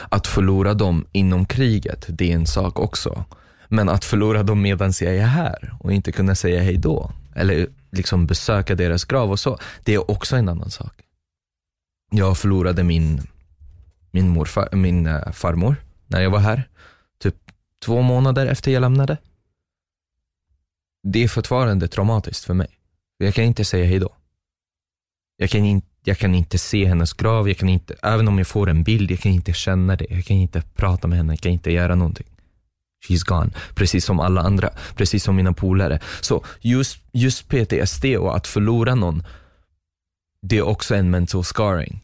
Att förlora dem inom kriget, det är en sak också. Men att förlora dem medan jag är här och inte kunna säga hej då, eller liksom besöka deras grav och så, det är också en annan sak. Jag förlorade min, min, morfar, min eh, farmor när jag var här, typ två månader efter jag lämnade. Det är fortfarande traumatiskt för mig. Jag kan inte säga hej då. Jag kan, in, jag kan inte se hennes grav, jag kan inte, även om jag får en bild, jag kan inte känna det. Jag kan inte prata med henne, jag kan inte göra någonting. She's gone. Precis som alla andra, precis som mina polare. Så just, just PTSD och att förlora någon, det är också en mental scarring.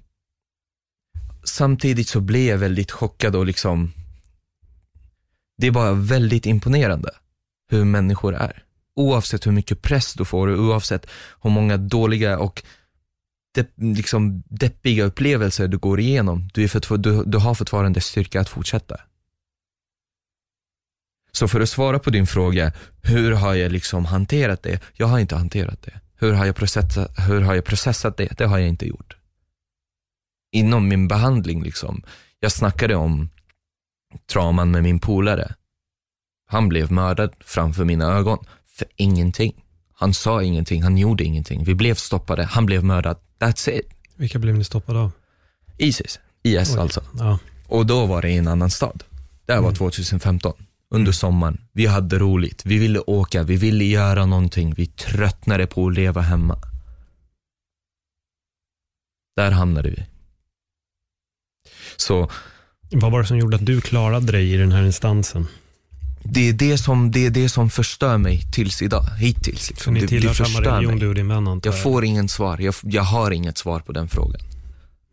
Samtidigt så blev jag väldigt chockad och liksom, det är bara väldigt imponerande hur människor är. Oavsett hur mycket press du får och oavsett hur många dåliga och de, liksom deppiga upplevelser du går igenom, du, är för, du, du har fortfarande styrka att fortsätta. Så för att svara på din fråga, hur har jag liksom hanterat det? Jag har inte hanterat det. Hur har jag processat, hur har jag processat det? Det har jag inte gjort. Inom min behandling liksom, jag snackade om trauman med min polare. Han blev mördad framför mina ögon, för ingenting. Han sa ingenting, han gjorde ingenting. Vi blev stoppade, han blev mördad. That's it. Vilka blev ni stoppade av? Isis, IS Oj. alltså. Ja. Och då var det i en annan stad. Det här var Mm. 2015, under sommaren. Vi hade roligt, vi ville åka, vi ville göra någonting. Vi tröttnade på att leva hemma. Där hamnade vi. Så Vad var det som gjorde att du klarade dig i den här instansen? det är det som, det är det som förstör mig tills idag, hittills. Liksom. ni Det, tillhör det samma förstör religion du och din vän antar Jag får ingen svar, jag, jag har inget svar på den frågan.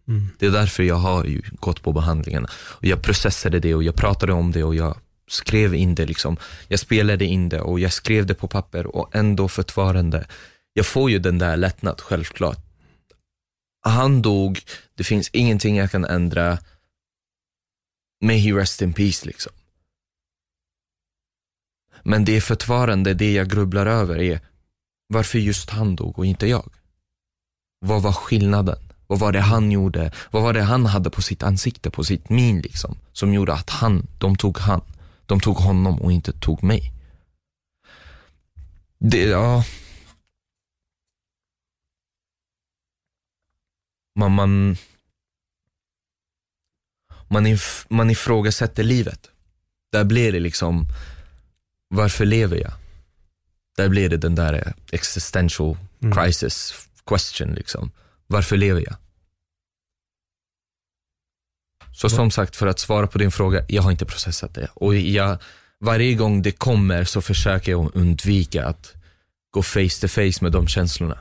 Mm. Det är därför jag har ju gått på behandlingarna. Och jag processade det och jag pratade om det och jag skrev in det liksom. Jag spelade in det och jag skrev det på papper och ändå fortfarande, jag får ju den där lättnad, självklart. Han dog, det finns ingenting jag kan ändra. May he rest in peace liksom. Men det är fortfarande det jag grubblar över är, varför just han dog och inte jag? Vad var skillnaden? Vad var det han gjorde? Vad var det han hade på sitt ansikte, på sitt min liksom? Som gjorde att han, de tog han. De tog honom och inte tog mig. Det, ja. Man, man, man, if, man ifrågasätter livet. Där blir det liksom, varför lever jag? Där blir det den där existential crisis question liksom. Varför lever jag? Så som sagt, för att svara på din fråga, jag har inte processat det. Och jag, varje gång det kommer så försöker jag undvika att gå face to face med de känslorna.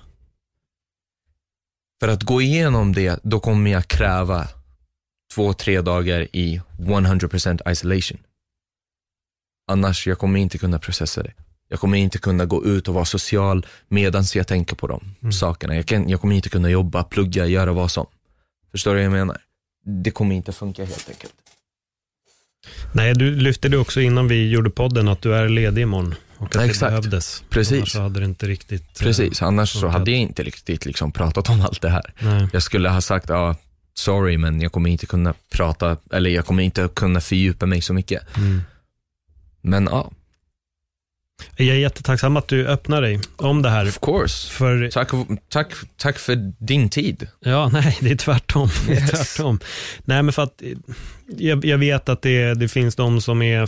För att gå igenom det, då kommer jag kräva två, tre dagar i 100% isolation. Annars, jag kommer inte kunna processa det. Jag kommer inte kunna gå ut och vara social medan jag tänker på de Mm. sakerna. Jag, kan, jag kommer inte kunna jobba, plugga, göra vad som. Förstår du vad jag menar? Det kommer inte funka helt enkelt. Nej, du lyfte det också innan vi gjorde podden att du är ledig imorgon och att Exakt. det behövdes. Precis. Annars hade det inte riktigt... eh, Precis, annars så hade jag inte riktigt liksom pratat om allt det här. Nej. Jag skulle ha sagt, ja, sorry men jag kommer inte kunna prata, eller jag kommer inte kunna fördjupa mig så mycket. Mm. Men ja, Jag är jättetacksam att du öppnar dig om det här. of course. För, Tack, tack, tack för din tid. ja, nej, det är tvärtom. Det är Yes. tvärtom. Nej, men för att eh, jag, jag vet att det, det finns de som är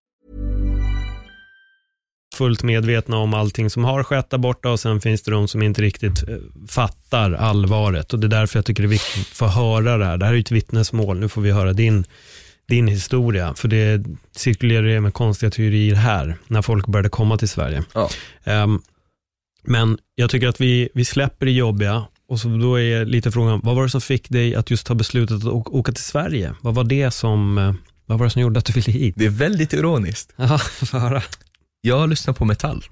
Fullt medvetna om allting som har skett där borta och sen finns det de som inte riktigt eh, fattar allvaret och det är därför jag tycker det är viktigt att få höra det här. Det här är ju ett vittnesmål, nu får vi höra din, din historia, för det cirkulerar ju med konstiga teorier här, när folk började komma till Sverige. Ja. Ehm, men jag tycker att vi, vi släpper det jobbiga och så då är lite frågan, vad var det som fick dig att just ta beslutet att åka till Sverige? Vad var det som, eh, vad var det som gjorde att du ville hit? Det är väldigt ironiskt. Jaha, få höra. Jag lyssnar på metall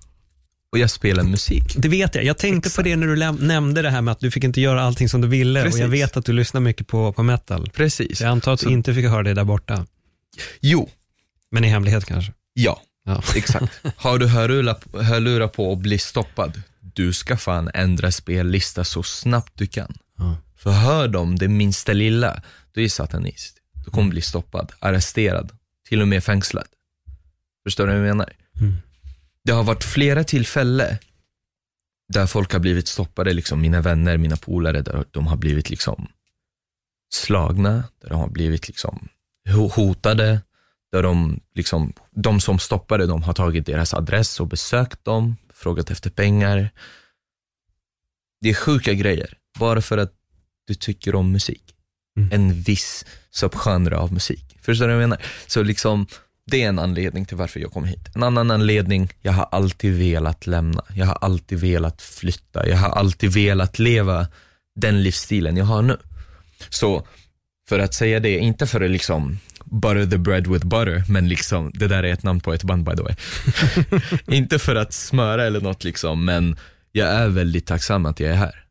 och jag spelar musik. Det vet jag. Jag tänkte på det när du nämnde det här med att du fick inte göra allting som du ville Precis. och jag vet att du lyssnar mycket på, på metal. Precis. Jag antar att du Så- inte fick höra det där borta. Jo, Men i hemlighet kanske. ja, Ja. exakt. Har du hörlurar, på och blir stoppad, du ska fan ändra spellista så snabbt du kan. Ja. För hör de det minsta lilla, du är satanist. Du kommer bli stoppad, arresterad, till och med fängslad. Förstår du vad jag menar? Mm. Det har varit flera tillfällen där folk har blivit stoppade, liksom mina vänner, mina polare, där de har blivit liksom slagna, där de har blivit liksom ho- hotade, där de, liksom, de som stoppade dem har tagit deras adress och besökt dem, frågat efter pengar. Det är sjuka grejer, bara för att du tycker om musik. Mm. En viss subgenre av musik. Förstår du vad jag menar? Så liksom, det är en anledning till varför jag kom hit. En annan anledning, jag har alltid velat lämna. Jag har alltid velat flytta. Jag har alltid velat leva den livsstilen jag har nu. Så för att säga det, inte för att liksom butter the bread with butter, men liksom, det där är ett namn på ett band by the way. inte för att smöra eller något liksom, men jag är väldigt tacksam att jag är här.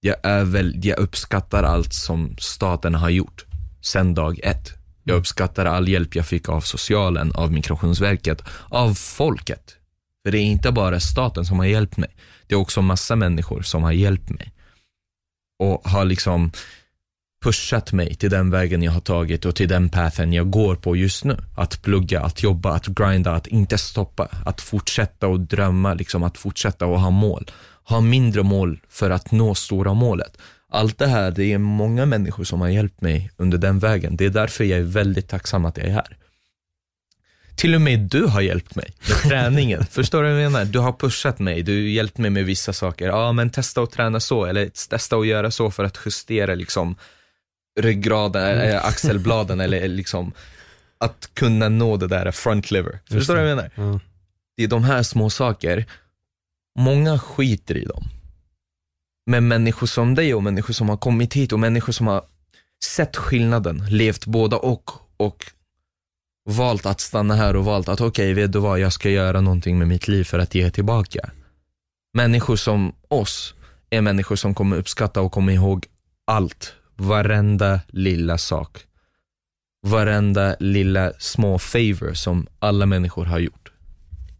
Jag, är väl, jag uppskattar allt som staten har gjort sen dag ett. Jag uppskattar all hjälp jag fick av socialen, av migrationsverket, av folket. För det är inte bara staten som har hjälpt mig. Det är också massa människor som har hjälpt mig. Och har liksom pushat mig till den vägen jag har tagit och till den pathen jag går på just nu. Att plugga, att jobba, att grinda, att inte stoppa, att fortsätta och drömma, liksom att fortsätta och ha mål. Ha mindre mål för att nå stora målet. Allt det här, det är många människor som har hjälpt mig under den vägen. Det är därför jag är väldigt tacksam att jag är här. Till och med du har hjälpt mig med träningen. Förstår du vad jag menar? Du har pushat mig, du har hjälpt mig med vissa saker. Ja, men testa att träna så, eller testa att göra så för att justera liksom ryggraden, Mm. äh, axelbladen eller liksom att kunna nå det där front liver. Förstår du vad jag menar? Ja. Det är de här små saker, många skiter i dem. Med människor som dig och människor som har kommit hit och människor som har sett skillnaden, levt båda och, och valt att stanna här och valt att okej, vet du vad, jag ska göra någonting med mitt liv för att ge tillbaka. Människor som oss är människor som kommer uppskatta och komma ihåg allt, varenda lilla sak. Varenda lilla små favor som alla människor har gjort.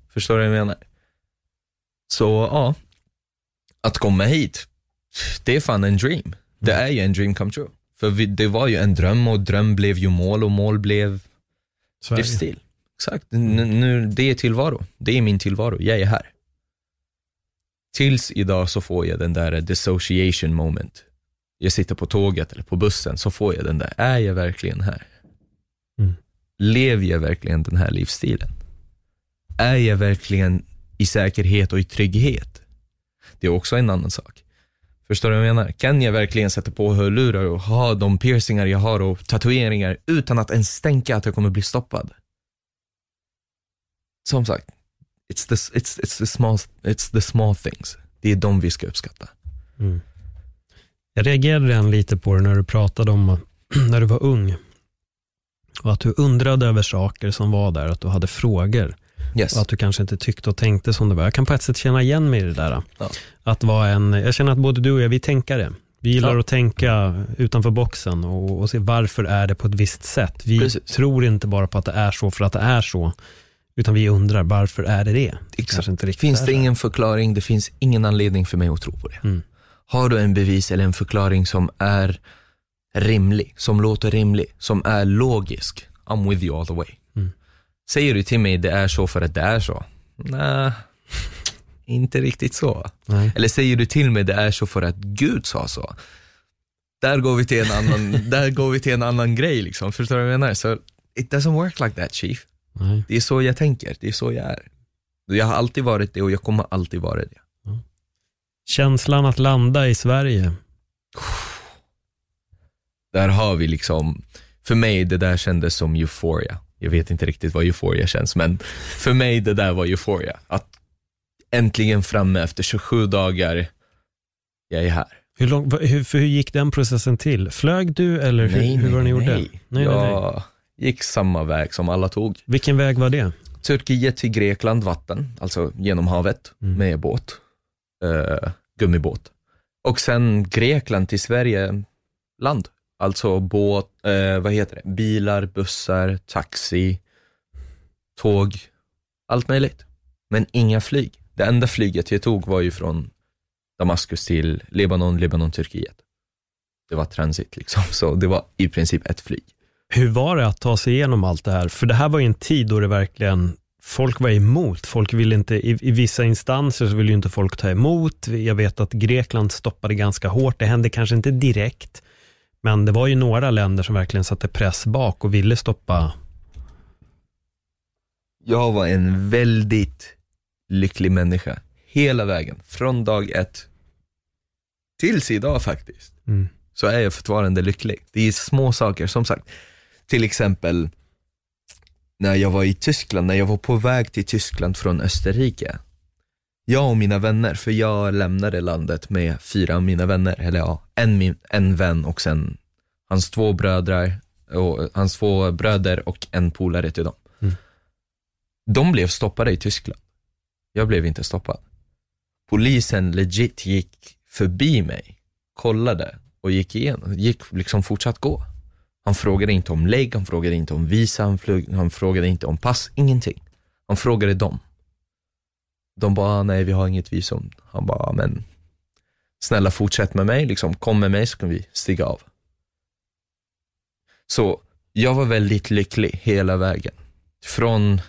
Förstår du vad jag menar? Så ja, att komma hit, det är fan en dream. Det är ju en dream come true. För vi, det var ju en dröm och dröm blev ju mål och mål blev Sverige. livsstil. Exakt, nu, nu, det är tillvaro. Det är min tillvaro, jag är här. Tills idag så får jag den där dissociation moment. Jag sitter på tåget eller på bussen, så får jag den där, är jag verkligen här? Mm. Lever jag verkligen den här livsstilen? Är jag verkligen i säkerhet och i trygghet? Det är också en annan sak. Förstår du vad jag menar? Kan jag verkligen sätta på hörlurar och ha de piercingar jag har och tatueringar utan att ens tänka att jag kommer bli stoppad? Som sagt, it's the, it's, it's the, small, it's the small things. Det är de vi ska uppskatta. Mm. Jag reagerade redan lite på det när du pratade om när du var ung. Och att du undrade över saker som var där, att du hade frågor. Yes. Och att du kanske inte tyckte och tänkte som det var. Jag kan på ett sätt känna igen mig i det där. Ja. Att vara en, jag känner att både du och jag, vi tänkare. Vi gillar Ja. att tänka utanför boxen och, och se varför är det på ett visst sätt. Vi Precis. tror inte bara på att det är så för att det är så, utan vi undrar varför är det det? kanske inte riktigt Finns det ingen förklaring, det finns ingen anledning för mig att tro på det. Mm. Har du en bevis eller en förklaring som är rimlig, som låter rimlig, som är logisk, I'm with you all the way. Säger du till mig det är så för att det är så? Nej, inte riktigt så. Nej. Eller säger du till mig det är så för att Gud sa så? Där går vi till en annan, där går vi till en annan grej liksom, förstår du vad jag menar? Så it doesn't work like that chief. Nej. Det är så jag tänker, det är så jag är. Jag har alltid varit det och jag kommer alltid vara det. Känslan att landa i Sverige. Där har vi liksom, för mig det där kändes som euphoria. Jag vet inte riktigt vad euphoria känns, men för mig det där var euphoria. Att äntligen framme efter 27 dagar, jag är här. Hur, lång, hur, för hur gick den processen till? Flög du eller hur, hur var det ni gjorde? nej. Nej, nej, jag nej. gick samma väg som alla tog. Vilken väg var det? Turkiet till Grekland, vatten, alltså genom havet Mm. med båt, eh, gummibåt. Och sen Grekland till Sverige, land. Alltså båt, eh, vad heter det, bilar, bussar, taxi, tåg, allt möjligt. Men inga flyg. Det enda flyget jag tog var ju från Damaskus till Libanon, Libanon, Turkiet. Det var transit liksom, så det var i princip ett flyg. Hur var det att ta sig igenom allt det här? För det här var ju en tid då det verkligen, folk var emot. Folk ville inte, i, i vissa instanser så ville ju inte folk ta emot. Jag vet att Grekland stoppade ganska hårt. Det hände kanske inte direkt, men det var ju några länder som verkligen satte press bak och ville stoppa. Jag var en väldigt lycklig människa. Hela vägen, från dag ett tills idag faktiskt. Mm. Så är jag fortfarande lycklig. Det är små saker, som sagt. Till exempel när jag var i Tyskland, när jag var på väg till Tyskland från Österrike. Jag och mina vänner, för jag lämnade landet med fyra av mina vänner, eller ja, en, min, en vän och sen hans två bröder, och hans två bröder och en polare till dem. Mm. De blev stoppade i Tyskland. Jag blev inte stoppad. Polisen legit gick förbi mig, kollade och gick igenom, gick liksom fortsatt gå. Han frågade inte om lägg, han frågade inte om visa, han, flög, han frågade inte om pass, ingenting. Han frågade dem. De bara, ah, nej vi har inget visum. Han bara, ah, men snälla fortsätt med mig, liksom, kom med mig så kan vi stiga av. Så jag var väldigt lycklig hela vägen. Från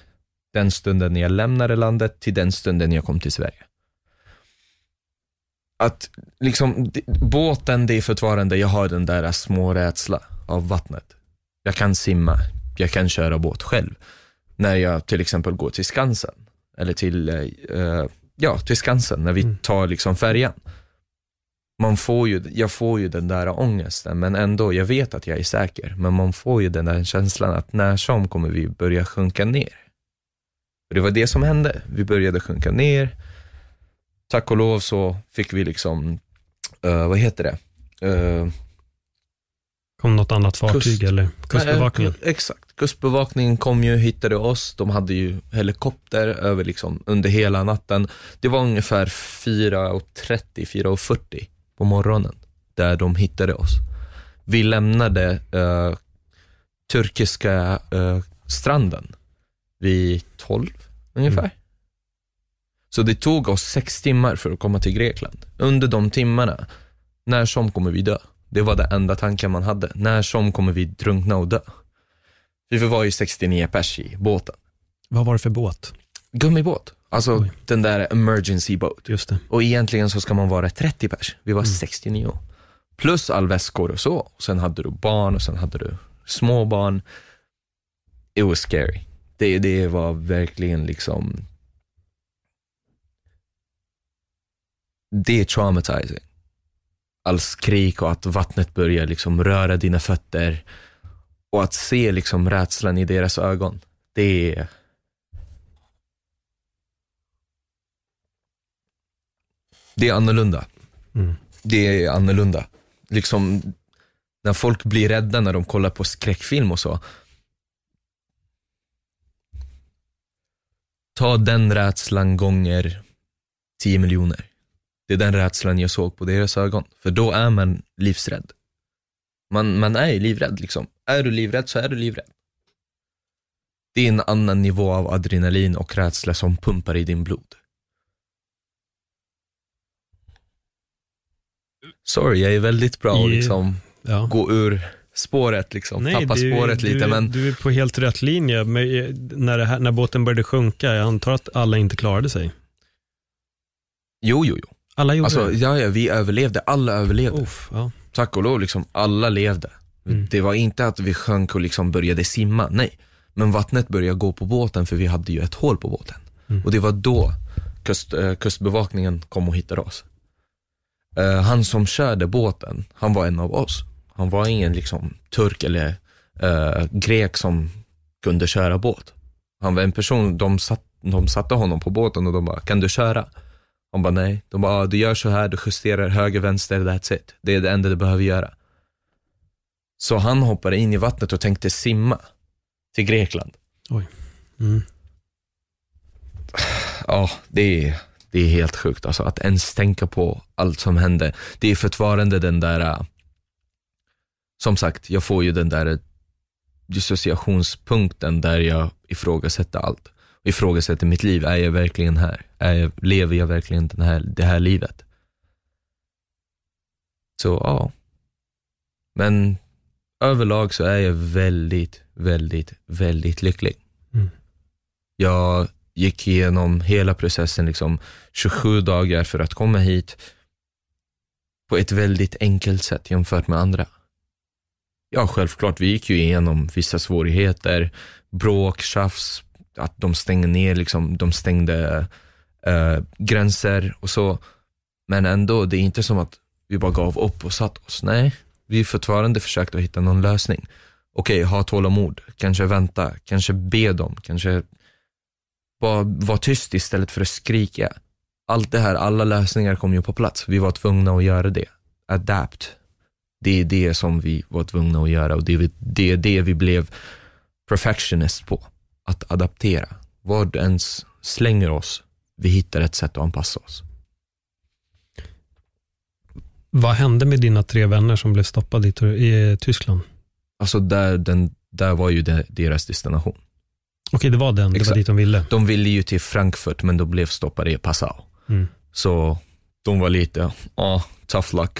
den stunden jag lämnade landet till den stunden jag kom till Sverige. Att liksom, båten det är fortfarande, jag har den där små rädsla av vattnet. Jag kan simma, jag kan köra båt själv. När jag till exempel går till Skansen, eller till, eh, ja, till Skansen, när vi Mm. tar liksom färjan. Man får ju, jag får ju den där ångesten, men ändå, jag vet att jag är säker. Men man får ju den där känslan att när som kommer vi börja sjunka ner. Och det var det som hände. Vi började sjunka ner. Tack och lov så fick vi liksom, eh, vad heter det? Eh, Kom något annat fartyg Kust- eller kustbevakningen? Eh, exakt. Kustbevakningen kom ju, hittade oss. De hade ju helikopter över liksom under hela natten. Det var ungefär 4.30, 4.40 på morgonen där de hittade oss. Vi lämnade eh, turkiska eh, stranden vid 12 ungefär. Mm. Så det tog oss sex timmar för att komma till Grekland. Under de timmarna, när som kommer vi dö? Det var det enda tanken man hade. När som kommer vi drunkna och dö? Vi var ju 69 pers i båten. Vad var det för båt? Gummibåt. Alltså Oj. den där emergency boat. Just det. Och egentligen så ska man vara 30 pers. Vi var Mm. 69. Plus all väskor och så. Och sen hade du barn och sen hade du små barn. It was scary. Det, det var verkligen liksom det är traumatizing. All skrik och att vattnet börjar liksom röra dina fötter och att se liksom rädslan i deras ögon. Det är Det är annorlunda. Mm. Det är annorlunda. Liksom, när folk blir rädda när de kollar på skräckfilm och så. Ta den rädslan gånger 10 miljoner. Det är den rädslan jag såg på deras ögon. För då är man livsrädd. Man, man är ju livrädd liksom. Är du livrädd så är du livrädd. Det är en annan nivå av adrenalin och rädsla som pumpar i din blod. Sorry, jag är väldigt bra att liksom Ja. gå ur spåret, liksom. tappa du, spåret lite. du, men du är på helt rätt linje. Men eh, när, här, när båten började sjunka, jag antar att alla inte klarade sig. jo, jo, jo. Alla gjorde Alltså, det? ja, ja, vi överlevde. Alla överlevde. Uff, ja. Tack och lov, liksom, alla levde. Mm. Det var inte att vi sjönk och liksom började simma, nej. Men vattnet började gå på båten för vi hade ju ett hål på båten. Mm. Och det var då kust, eh, kustbevakningen kom och hittade oss. Eh, han som körde båten, han var en av oss. Han var ingen liksom turk eller eh, grek som kunde köra båt. Han var en person, de, satt, de satte honom på båten och de bara, kan du köra? Han bara nej. De bara, ah, du gör så här, du justerar höger, vänster, that's it. Det är det enda du behöver göra. Så han hoppade in i vattnet och tänkte simma till Grekland. Mm. Ja, det är, det är helt sjukt alltså. Att ens tänka på allt som hände. Det är fortfarande den där, äh, som sagt, jag får ju den där dissociationspunkten där jag ifrågasätter allt. Ifrågasätter mitt liv. Är jag verkligen här? Är jag, lever jag verkligen den här, det här livet? Så ja. Men överlag så är jag väldigt, väldigt, väldigt lycklig. Mm. Jag gick igenom hela processen, liksom 27 dagar för att komma hit på ett väldigt enkelt sätt jämfört med andra. Ja, självklart, vi gick ju igenom vissa svårigheter, bråk, tjafs, att de stängde ner, liksom, de stängde eh, gränser och så. Men ändå, det är inte som att vi bara gav upp och satt oss. Nej, vi fortfarande försökte att hitta någon lösning. Okej, ha tålamod, kanske vänta, kanske be dem, kanske bara vara tyst istället för att skrika. Allt det här, alla lösningar kom ju på plats. Vi var tvungna att göra det. Adapt. Det är det som vi var tvungna att göra och det är det, är det vi blev perfectionist på. Att adaptera. Vad ens slänger oss, vi hittar ett sätt att anpassa oss. Vad hände med dina tre vänner som blev stoppade i, i Tyskland? Alltså där, den, där var ju deras destination. Okej, det var den. Det var Exakt. dit de ville. De ville ju till Frankfurt men de blev stoppade i Passau. Mm. Så de var lite, ja, tough luck.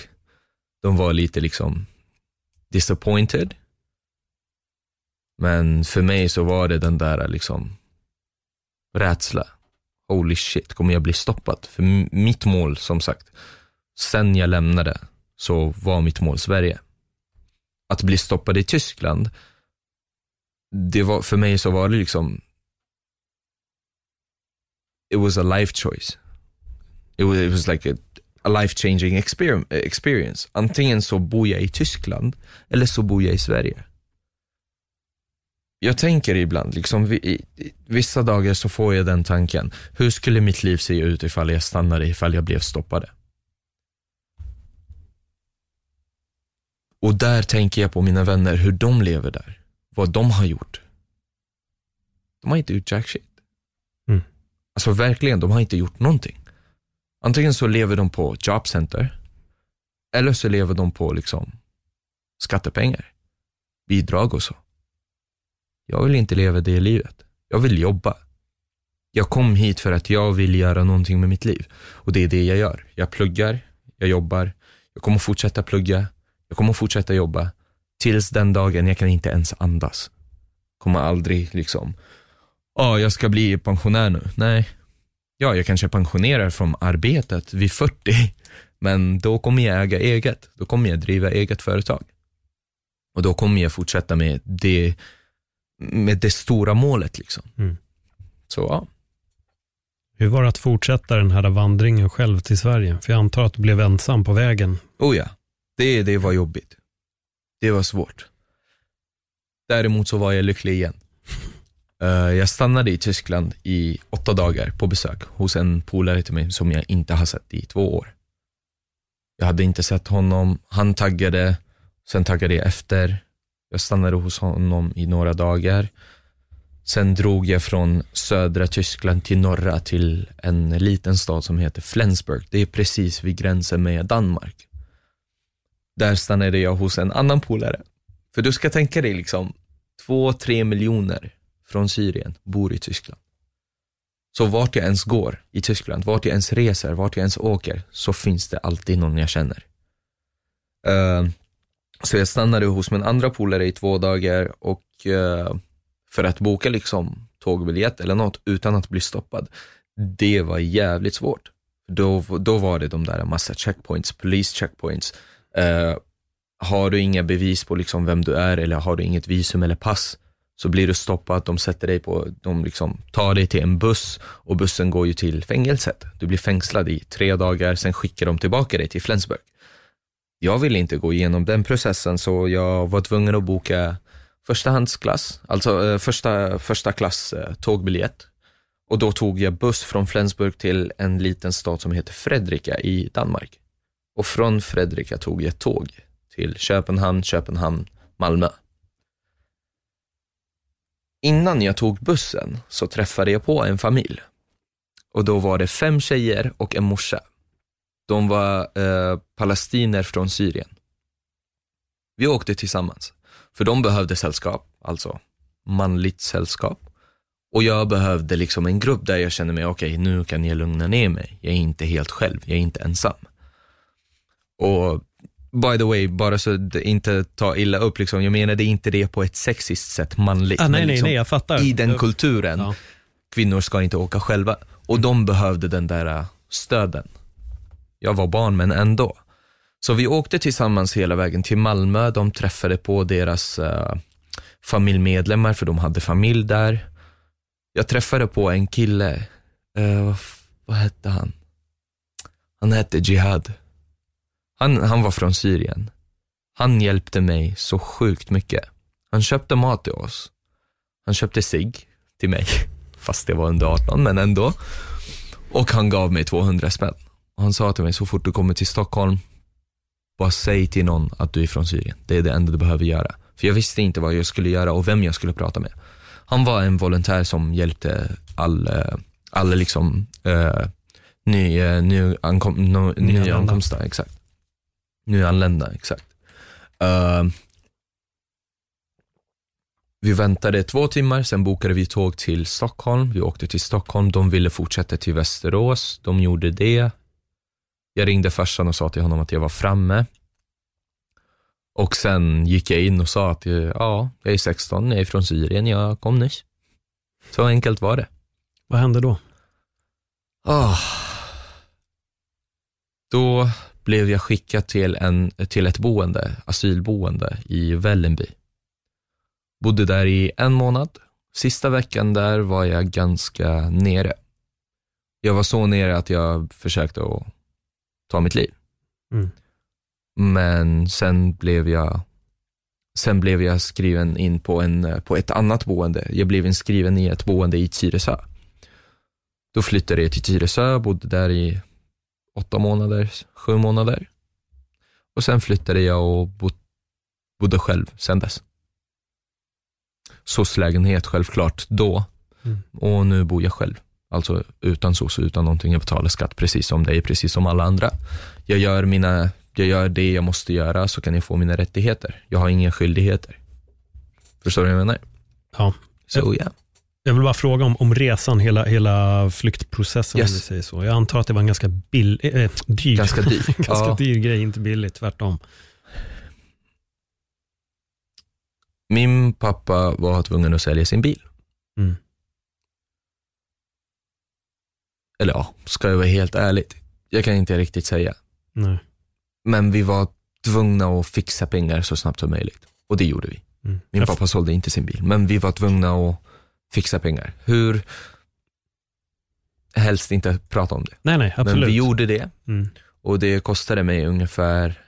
De var lite liksom disappointed. Men för mig så var det den där liksom rädsla. Holy shit, kommer jag bli stoppad? För mitt mål, som sagt, sen jag lämnade så var mitt mål Sverige. Att bli stoppad i Tyskland, det var, för mig så var det liksom it was a life choice. It was, it was like a, a life changing experience. Antingen så bor jag i Tyskland eller så bor jag i Sverige. Jag tänker ibland, liksom, vissa dagar så får jag den tanken. Hur skulle mitt liv se ut ifall jag stannade, ifall jag blev stoppade? Och där tänker jag på mina vänner, hur de lever där. Vad de har gjort. De har inte gjort jack shit. Mm. Alltså verkligen, de har inte gjort någonting. Antingen så lever de på jobcenter, eller så lever de på liksom skattepengar, bidrag och så. Jag vill inte leva det livet. Jag vill jobba. Jag kom hit för att jag vill göra någonting med mitt liv. Och det är det jag gör. Jag pluggar, jag jobbar, jag kommer fortsätta plugga, jag kommer fortsätta jobba. Tills den dagen jag kan inte ens andas. Kommer aldrig liksom, ja oh, jag ska bli pensionär nu. Nej. Ja, jag kanske pensionerar från arbetet vid 40. Men då kommer jag äga eget. Då kommer jag driva eget företag. Och då kommer jag fortsätta med det med det stora målet. Liksom. Mm. Så ja. Hur var det att fortsätta den här vandringen själv till Sverige? För jag antar att du blev ensam på vägen. Oh ja, det, det var jobbigt. Det var svårt. Däremot så var jag lycklig igen. Uh, jag stannade i Tyskland i åtta dagar på besök hos en polare till mig som jag inte har sett i två år. Jag hade inte sett honom, han taggade, sen taggade jag efter. Jag stannade hos honom i några dagar. Sen drog jag från södra Tyskland till norra till en liten stad som heter Flensburg. Det är precis vid gränsen med Danmark. Där stannade jag hos en annan polare. För du ska tänka dig liksom, två, tre miljoner från Syrien bor i Tyskland. Så vart jag ens går i Tyskland, vart jag ens reser, vart jag ens åker, så finns det alltid någon jag känner. Uh, så jag stannade hos min andra polare i två dagar och eh, för att boka liksom tågbiljett eller något utan att bli stoppad, det var jävligt svårt. Då, då var det de där massa checkpoints, police checkpoints. Eh, har du inga bevis på liksom vem du är eller har du inget visum eller pass så blir du stoppad, de sätter dig på, de liksom tar dig till en buss och bussen går ju till fängelset. Du blir fängslad i tre dagar, sen skickar de tillbaka dig till Flensburg jag ville inte gå igenom den processen så jag var tvungen att boka förstahandsklass, alltså eh, första, första klass eh, tågbiljett. Och då tog jag buss från Flensburg till en liten stad som heter Fredrika i Danmark. Och från Fredrika tog jag tåg till Köpenhamn, Köpenhamn, Malmö. Innan jag tog bussen så träffade jag på en familj. Och då var det fem tjejer och en morsa. De var eh, palestiner från Syrien. Vi åkte tillsammans, för de behövde sällskap, alltså manligt sällskap. Och jag behövde liksom en grupp där jag kände mig, okej okay, nu kan jag lugna ner mig. Jag är inte helt själv, jag är inte ensam. Och by the way, bara så det inte ta illa upp, liksom, jag menade inte det på ett sexistiskt sätt, manligt. Ah, nej, liksom, nej, nej, jag fattar. I den kulturen, ja. kvinnor ska inte åka själva. Och de behövde den där äh, stöden. Jag var barn men ändå. Så vi åkte tillsammans hela vägen till Malmö. De träffade på deras uh, familjemedlemmar för de hade familj där. Jag träffade på en kille, uh, vad, vad hette han? Han hette Jihad. Han, han var från Syrien. Han hjälpte mig så sjukt mycket. Han köpte mat till oss. Han köpte sig till mig, fast det var under 18, men ändå. Och han gav mig 200 spänn. Han sa till mig, så fort du kommer till Stockholm, bara säg till någon att du är från Syrien. Det är det enda du behöver göra. För jag visste inte vad jag skulle göra och vem jag skulle prata med. Han var en volontär som hjälpte alla, alla liksom, uh, ny, uh, ny ankom, no, nyankomsta, exakt. Nyanlända, exakt. Uh, vi väntade två timmar, sen bokade vi tåg till Stockholm. Vi åkte till Stockholm, de ville fortsätta till Västerås. De gjorde det. Jag ringde farsan och sa till honom att jag var framme. Och sen gick jag in och sa att ja, jag är 16, jag är från Syrien, jag kom nyss. Så enkelt var det. Vad hände då? Oh. Då blev jag skickad till, en, till ett boende, asylboende i Vällingby. Bodde där i en månad. Sista veckan där var jag ganska nere. Jag var så nere att jag försökte att ta mitt liv. Mm. Men sen blev jag Sen blev jag skriven in på, en, på ett annat boende. Jag blev inskriven i ett boende i Tyresö. Då flyttade jag till Tyresö, bodde där i åtta månader, sju månader. Och sen flyttade jag och bod, bodde själv sen dess. SOS-lägenhet självklart då. Mm. Och nu bor jag själv. Alltså utan SOS, utan någonting. Jag betalar skatt precis som dig, precis som alla andra. Jag gör, mina, jag gör det jag måste göra så kan jag få mina rättigheter. Jag har inga skyldigheter. Förstår du vad jag menar? Ja. Så ja. Yeah. Jag vill bara fråga om, om resan, hela, hela flyktprocessen Yes. om vi säger så. Jag antar att det var en ganska bill, eh, dyr, Ganska dyr. ganska Ja. dyr grej, inte billigt, tvärtom. Min pappa var tvungen att sälja sin bil. Mm. Eller ja, ska jag vara helt ärlig, jag kan inte riktigt säga. Nej. Men vi var tvungna att fixa pengar så snabbt som möjligt. Och det gjorde vi. Mm. Min pappa sålde inte sin bil, men vi var tvungna att fixa pengar. Hur? Helst inte prata om det. Nej, nej, absolut. Men vi gjorde det Mm. och det kostade mig ungefär,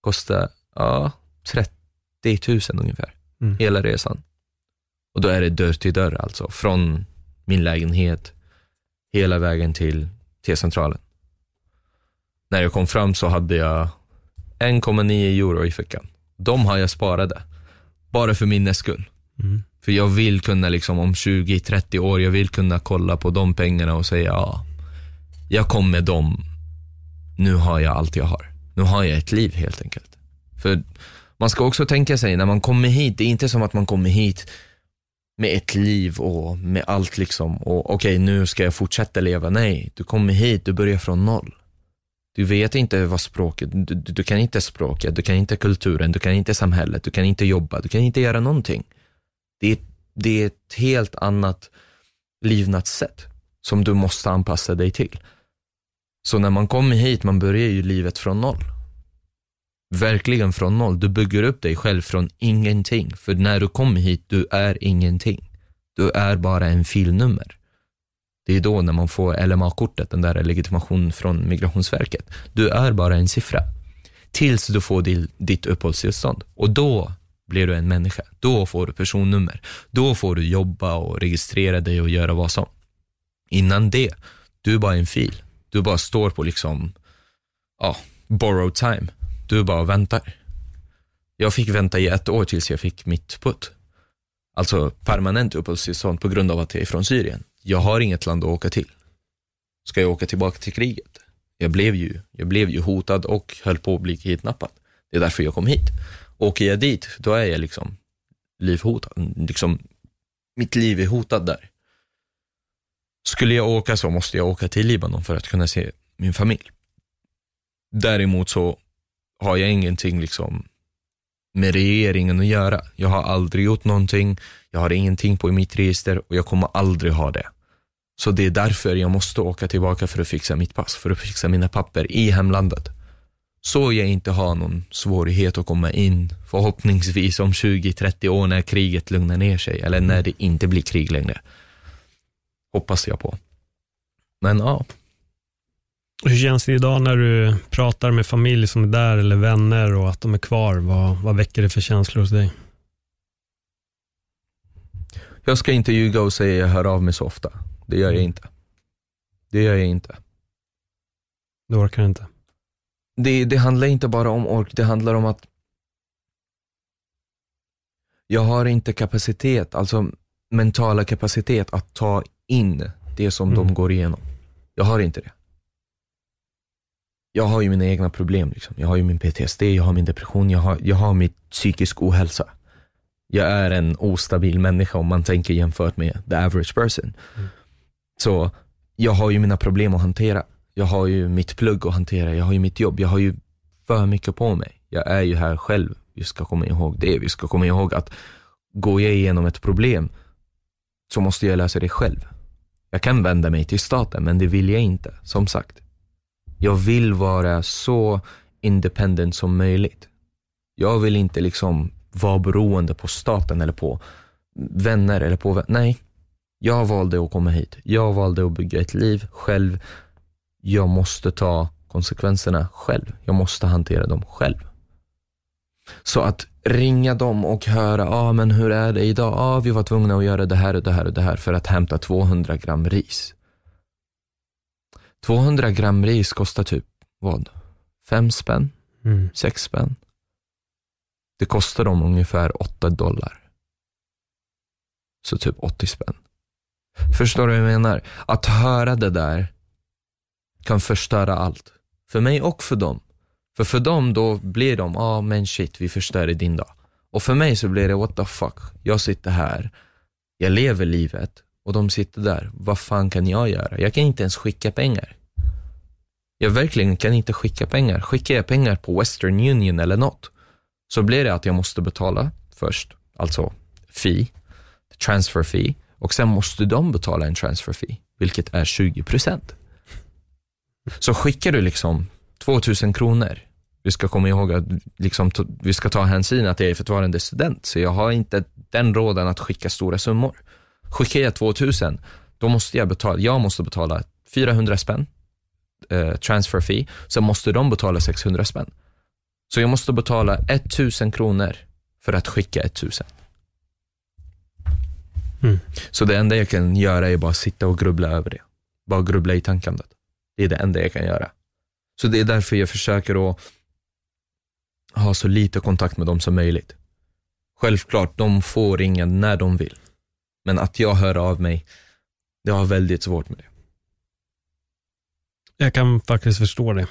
kostade, ja, 30 000 ungefär. Mm. Hela resan. Och då är det dörr till dörr alltså. Från min lägenhet hela vägen till T-centralen. När jag kom fram så hade jag 1,9 euro i fickan. De har jag sparade. Bara för minnes skull. Mm. För jag vill kunna liksom om 20-30 år, jag vill kunna kolla på de pengarna och säga ja, jag kom med dem. Nu har jag allt jag har. Nu har jag ett liv helt enkelt. För man ska också tänka sig, när man kommer hit, det är inte som att man kommer hit med ett liv och med allt liksom och okej nu ska jag fortsätta leva. Nej, du kommer hit, du börjar från noll. Du vet inte vad språket, du, du, du kan inte språket, du kan inte kulturen, du kan inte samhället, du kan inte jobba, du kan inte göra någonting. Det är, det är ett helt annat livnadssätt som du måste anpassa dig till. Så när man kommer hit, man börjar ju livet från noll. Verkligen från noll. Du bygger upp dig själv från ingenting. För när du kommer hit, du är ingenting. Du är bara en filnummer. Det är då när man får LMA-kortet, den där legitimationen från Migrationsverket. Du är bara en siffra. Tills du får ditt uppehållstillstånd. Och då blir du en människa. Då får du personnummer. Då får du jobba och registrera dig och göra vad som. Innan det, du är bara en fil. Du bara står på liksom, ja, borrow time. Du bara väntar. Jag fick vänta i ett år tills jag fick mitt putt. Alltså permanent uppehållstillstånd på grund av att jag är från Syrien. Jag har inget land att åka till. Ska jag åka tillbaka till kriget? Jag blev ju, jag blev ju hotad och höll på att bli kidnappad. Det är därför jag kom hit. Åker jag dit, då är jag liksom livhotad. Liksom, mitt liv är hotat där. Skulle jag åka så måste jag åka till Libanon för att kunna se min familj. Däremot så har jag ingenting liksom med regeringen att göra. Jag har aldrig gjort någonting, jag har ingenting på mitt register och jag kommer aldrig ha det. Så det är därför jag måste åka tillbaka för att fixa mitt pass, för att fixa mina papper i hemlandet. Så jag inte har någon svårighet att komma in, förhoppningsvis om 20-30 år när kriget lugnar ner sig, eller när det inte blir krig längre. Hoppas jag på. Men ja, hur känns det idag när du pratar med familj som är där eller vänner och att de är kvar? Vad, vad väcker det för känslor hos dig? jag ska inte ljuga och säga jag hör av mig så ofta. Det gör jag inte. Det gör jag inte. Du orkar inte? det, det handlar inte bara om ork, det handlar om att jag har inte kapacitet, alltså mentala kapacitet att ta in det som Mm. de går igenom. Jag har inte det. Jag har ju mina egna problem. Liksom. Jag har ju min PTSD, jag har min depression, jag har, jag har mitt psykisk ohälsa. Jag är en ostabil människa om man tänker jämfört med the average person. Mm. Så jag har ju mina problem att hantera. Jag har ju mitt plugg att hantera, jag har ju mitt jobb, jag har ju för mycket på mig. Jag är ju här själv. Vi ska komma ihåg det. Vi ska komma ihåg att går jag igenom ett problem så måste jag lösa det själv. Jag kan vända mig till staten, men det vill jag inte, som sagt. Jag vill vara så independent som möjligt. Jag vill inte liksom vara beroende på staten eller på vänner eller på, nej. Jag valde att komma hit. Jag valde att bygga ett liv själv. Jag måste ta konsekvenserna själv. Jag måste hantera dem själv. Så att ringa dem och höra, ah, men hur är det idag? Ah, vi var tvungna att göra det här och det här och det här för att hämta 200 gram ris. 200 gram ris kostar typ, vad? Fem spänn? Mm. Sex spänn? Det kostar dem ungefär 8 dollar. Så typ 80 spänn. Förstår du vad jag menar? Att höra det där kan förstöra allt. För mig och för dem. För för dem då blir de, ja ah, men shit, vi förstörde din dag. Och för mig så blir det, what the fuck, jag sitter här, jag lever livet och de sitter där, vad fan kan jag göra? Jag kan inte ens skicka pengar. Jag verkligen kan inte skicka pengar. Skickar jag pengar på Western Union eller något, så blir det att jag måste betala först, alltså fee, transfer fee, och sen måste de betala en transfer fee, vilket är 20 procent. Så skickar du liksom 2000 kronor. Vi ska komma ihåg att liksom, vi ska ta hänsyn att jag är förtvarande student, så jag har inte den råden att skicka stora summor. Skickar jag 2000, då måste jag betala, jag måste betala 400 spänn, eh, transfer fee, sen måste de betala 600 spänn. Så jag måste betala 1000 kronor för att skicka 1000. Mm. Så det enda jag kan göra är bara sitta och grubbla över det. Bara grubbla i tankandet. Det är det enda jag kan göra. Så det är därför jag försöker att ha så lite kontakt med dem som möjligt. Självklart, de får ringa när de vill. Men att jag hör av mig, jag har väldigt svårt med det. Jag kan faktiskt förstå det.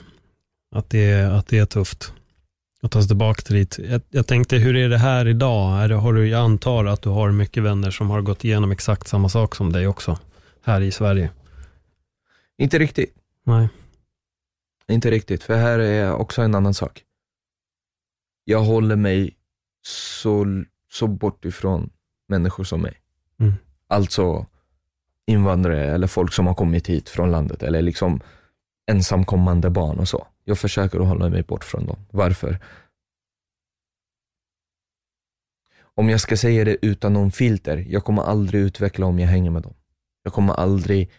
Att det är, att det är tufft att ta sig tillbaka till dit. Jag, jag tänkte, hur är det här idag? Är det, har du, jag antar att du har mycket vänner som har gått igenom exakt samma sak som dig också, här i Sverige. Inte riktigt. Nej. Inte riktigt, för här är också en annan sak. Jag håller mig så, så bort ifrån människor som mig. Mm. Alltså invandrare eller folk som har kommit hit från landet eller liksom ensamkommande barn och så. Jag försöker att hålla mig bort från dem. Varför? Om jag ska säga det utan någon filter, jag kommer aldrig utveckla om jag hänger med dem. Jag kommer aldrig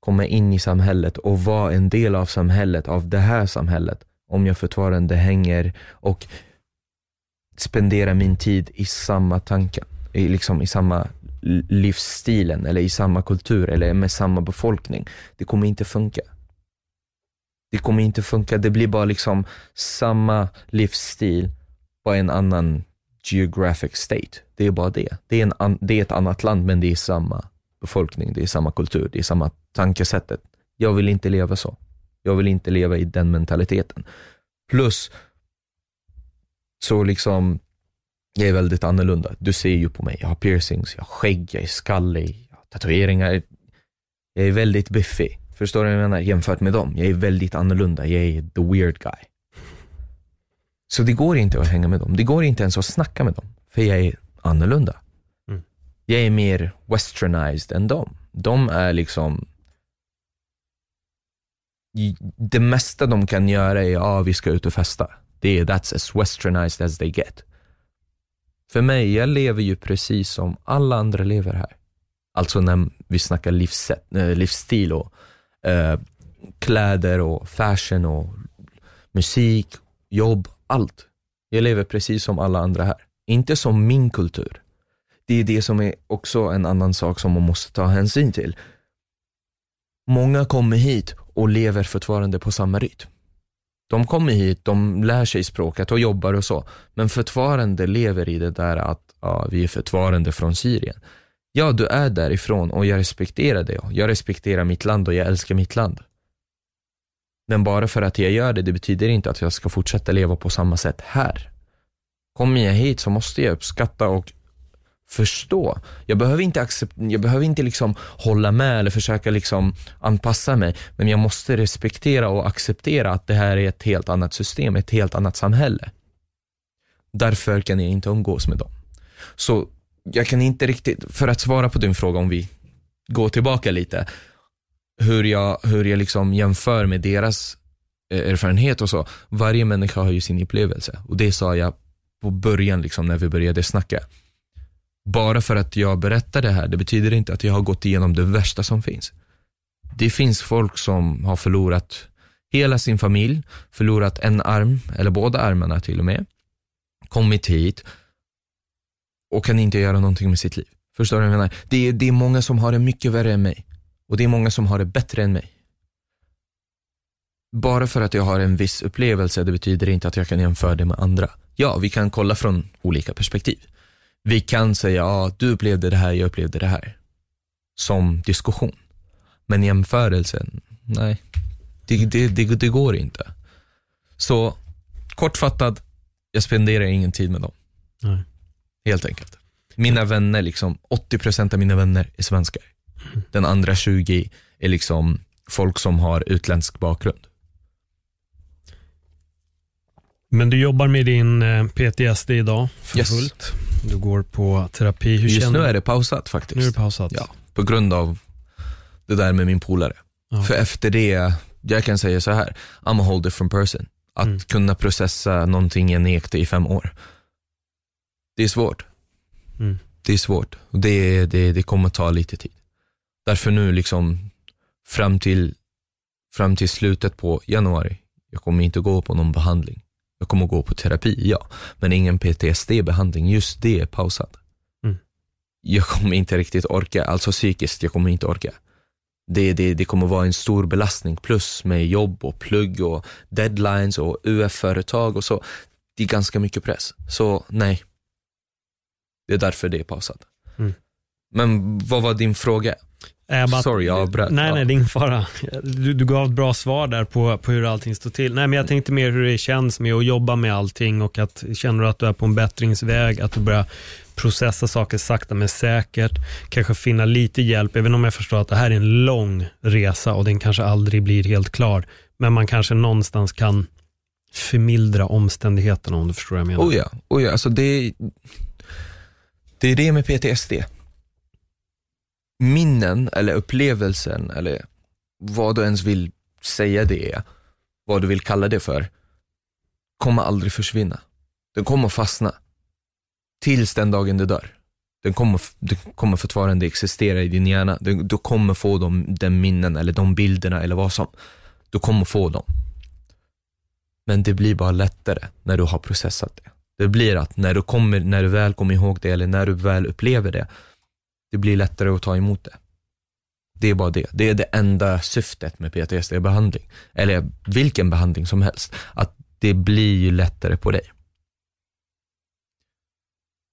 komma in i samhället och vara en del av samhället, av det här samhället, om jag fortfarande hänger och spenderar min tid i samma tankar, i, liksom, i samma livsstilen eller i samma kultur eller med samma befolkning. Det kommer inte funka. Det kommer inte funka, det blir bara liksom samma livsstil, bara en annan geographic state. Det är bara det. Det är, en, det är ett annat land men det är samma befolkning, det är samma kultur, det är samma tankesättet. Jag vill inte leva så. Jag vill inte leva i den mentaliteten. Plus, så liksom, jag är väldigt annorlunda. Du ser ju på mig, jag har piercings, jag har skägg, jag är skallig, jag har tatueringar. Jag är väldigt biffig. Förstår du vad jag menar? Jämfört med dem. Jag är väldigt annorlunda. Jag är the weird guy. Så det går inte att hänga med dem. Det går inte ens att snacka med dem. För jag är annorlunda. Mm. Jag är mer westernized än dem. De är liksom det mesta de kan göra är, ja ah, vi ska ut och festa. Det är, that's as westernized as they get. För mig, jag lever ju precis som alla andra lever här. Alltså när vi snackar livssätt, eh, livsstil och eh, kläder och fashion och musik, jobb, allt. Jag lever precis som alla andra här. Inte som min kultur. Det är det som är också en annan sak som man måste ta hänsyn till. Många kommer hit och lever fortfarande på samma rytm. De kommer hit, de lär sig språket och jobbar och så, men fortfarande lever i det där att ja, vi är fortfarande från Syrien. Ja, du är därifrån och jag respekterar det. Jag respekterar mitt land och jag älskar mitt land. Men bara för att jag gör det, det betyder inte att jag ska fortsätta leva på samma sätt här. Kommer jag hit så måste jag uppskatta och förstå. Jag behöver inte, accept, jag behöver inte liksom hålla med eller försöka liksom anpassa mig, men jag måste respektera och acceptera att det här är ett helt annat system, ett helt annat samhälle. Därför kan jag inte umgås med dem. Så jag kan inte riktigt, för att svara på din fråga om vi går tillbaka lite, hur jag, hur jag liksom jämför med deras eh, erfarenhet och så. Varje människa har ju sin upplevelse och det sa jag på början liksom när vi började snacka. Bara för att jag berättar det här, det betyder inte att jag har gått igenom det värsta som finns. Det finns folk som har förlorat hela sin familj, förlorat en arm, eller båda armarna till och med, kommit hit och kan inte göra någonting med sitt liv. Förstår du vad jag menar? Det är, det är många som har det mycket värre än mig. Och det är många som har det bättre än mig. Bara för att jag har en viss upplevelse, det betyder inte att jag kan jämföra det med andra. Ja, vi kan kolla från olika perspektiv. Vi kan säga, ja, du upplevde det här, jag upplevde det här. Som diskussion. Men jämförelsen, nej. Det, det, det, det går inte. Så kortfattad, jag spenderar ingen tid med dem. Nej. Helt enkelt. Mina vänner, liksom, 80% av mina vänner är svenskar. Den andra 20 är liksom folk som har utländsk bakgrund. Men du jobbar med din eh, PTSD idag för Yes. fullt. Du går på terapi. Hur Just nu är det pausat faktiskt. Nu är det pausat. Ja, på grund av det där med min polare. Ja. För efter det, jag kan säga så här, I'm a whole different person. Att Mm. kunna processa någonting jag nekte i fem år. Det är svårt. Mm. Det är svårt. Och det, det, det kommer ta lite tid. Därför nu liksom fram till, fram till slutet på januari, jag kommer inte gå på någon behandling. Jag kommer gå på terapi, ja. Men ingen PTSD-behandling, just det är pausat. Mm. Jag kommer inte riktigt orka, alltså psykiskt, jag kommer inte orka. Det, det, det kommer vara en stor belastning plus med jobb och plugg och deadlines och UF-företag och så. Det är ganska mycket press. Så nej. Det är därför det är pausat. Mm. Men vad var din fråga? Bara- Sorry, jag avbröt. Nej, nej, det är ingen fara. Du, du gav ett bra svar där på, på hur allting står till. Nej, men jag tänkte mer hur det känns med att jobba med allting och att känner du att du är på en bättringsväg, att du börjar processa saker sakta men säkert, kanske finna lite hjälp, även om jag förstår att det här är en lång resa och den kanske aldrig blir helt klar. Men man kanske någonstans kan förmildra omständigheterna om du förstår vad jag menar. Oh ja, oh ja alltså det, det är det med PTSD. Minnen eller upplevelsen eller vad du ens vill säga det är, vad du vill kalla det för, kommer aldrig försvinna. Den kommer fastna. Tills den dagen du dör. Den kommer, den kommer fortfarande existera i din hjärna. Du, du kommer få de, den minnen eller de bilderna eller vad som. Du kommer få dem. Men det blir bara lättare när du har processat det. Det blir att när du, kommer, när du väl kommer ihåg det eller när du väl upplever det, det blir lättare att ta emot det. Det är bara det. Det är det enda syftet med PTSD-behandling. Eller vilken behandling som helst. Att det blir ju lättare på dig.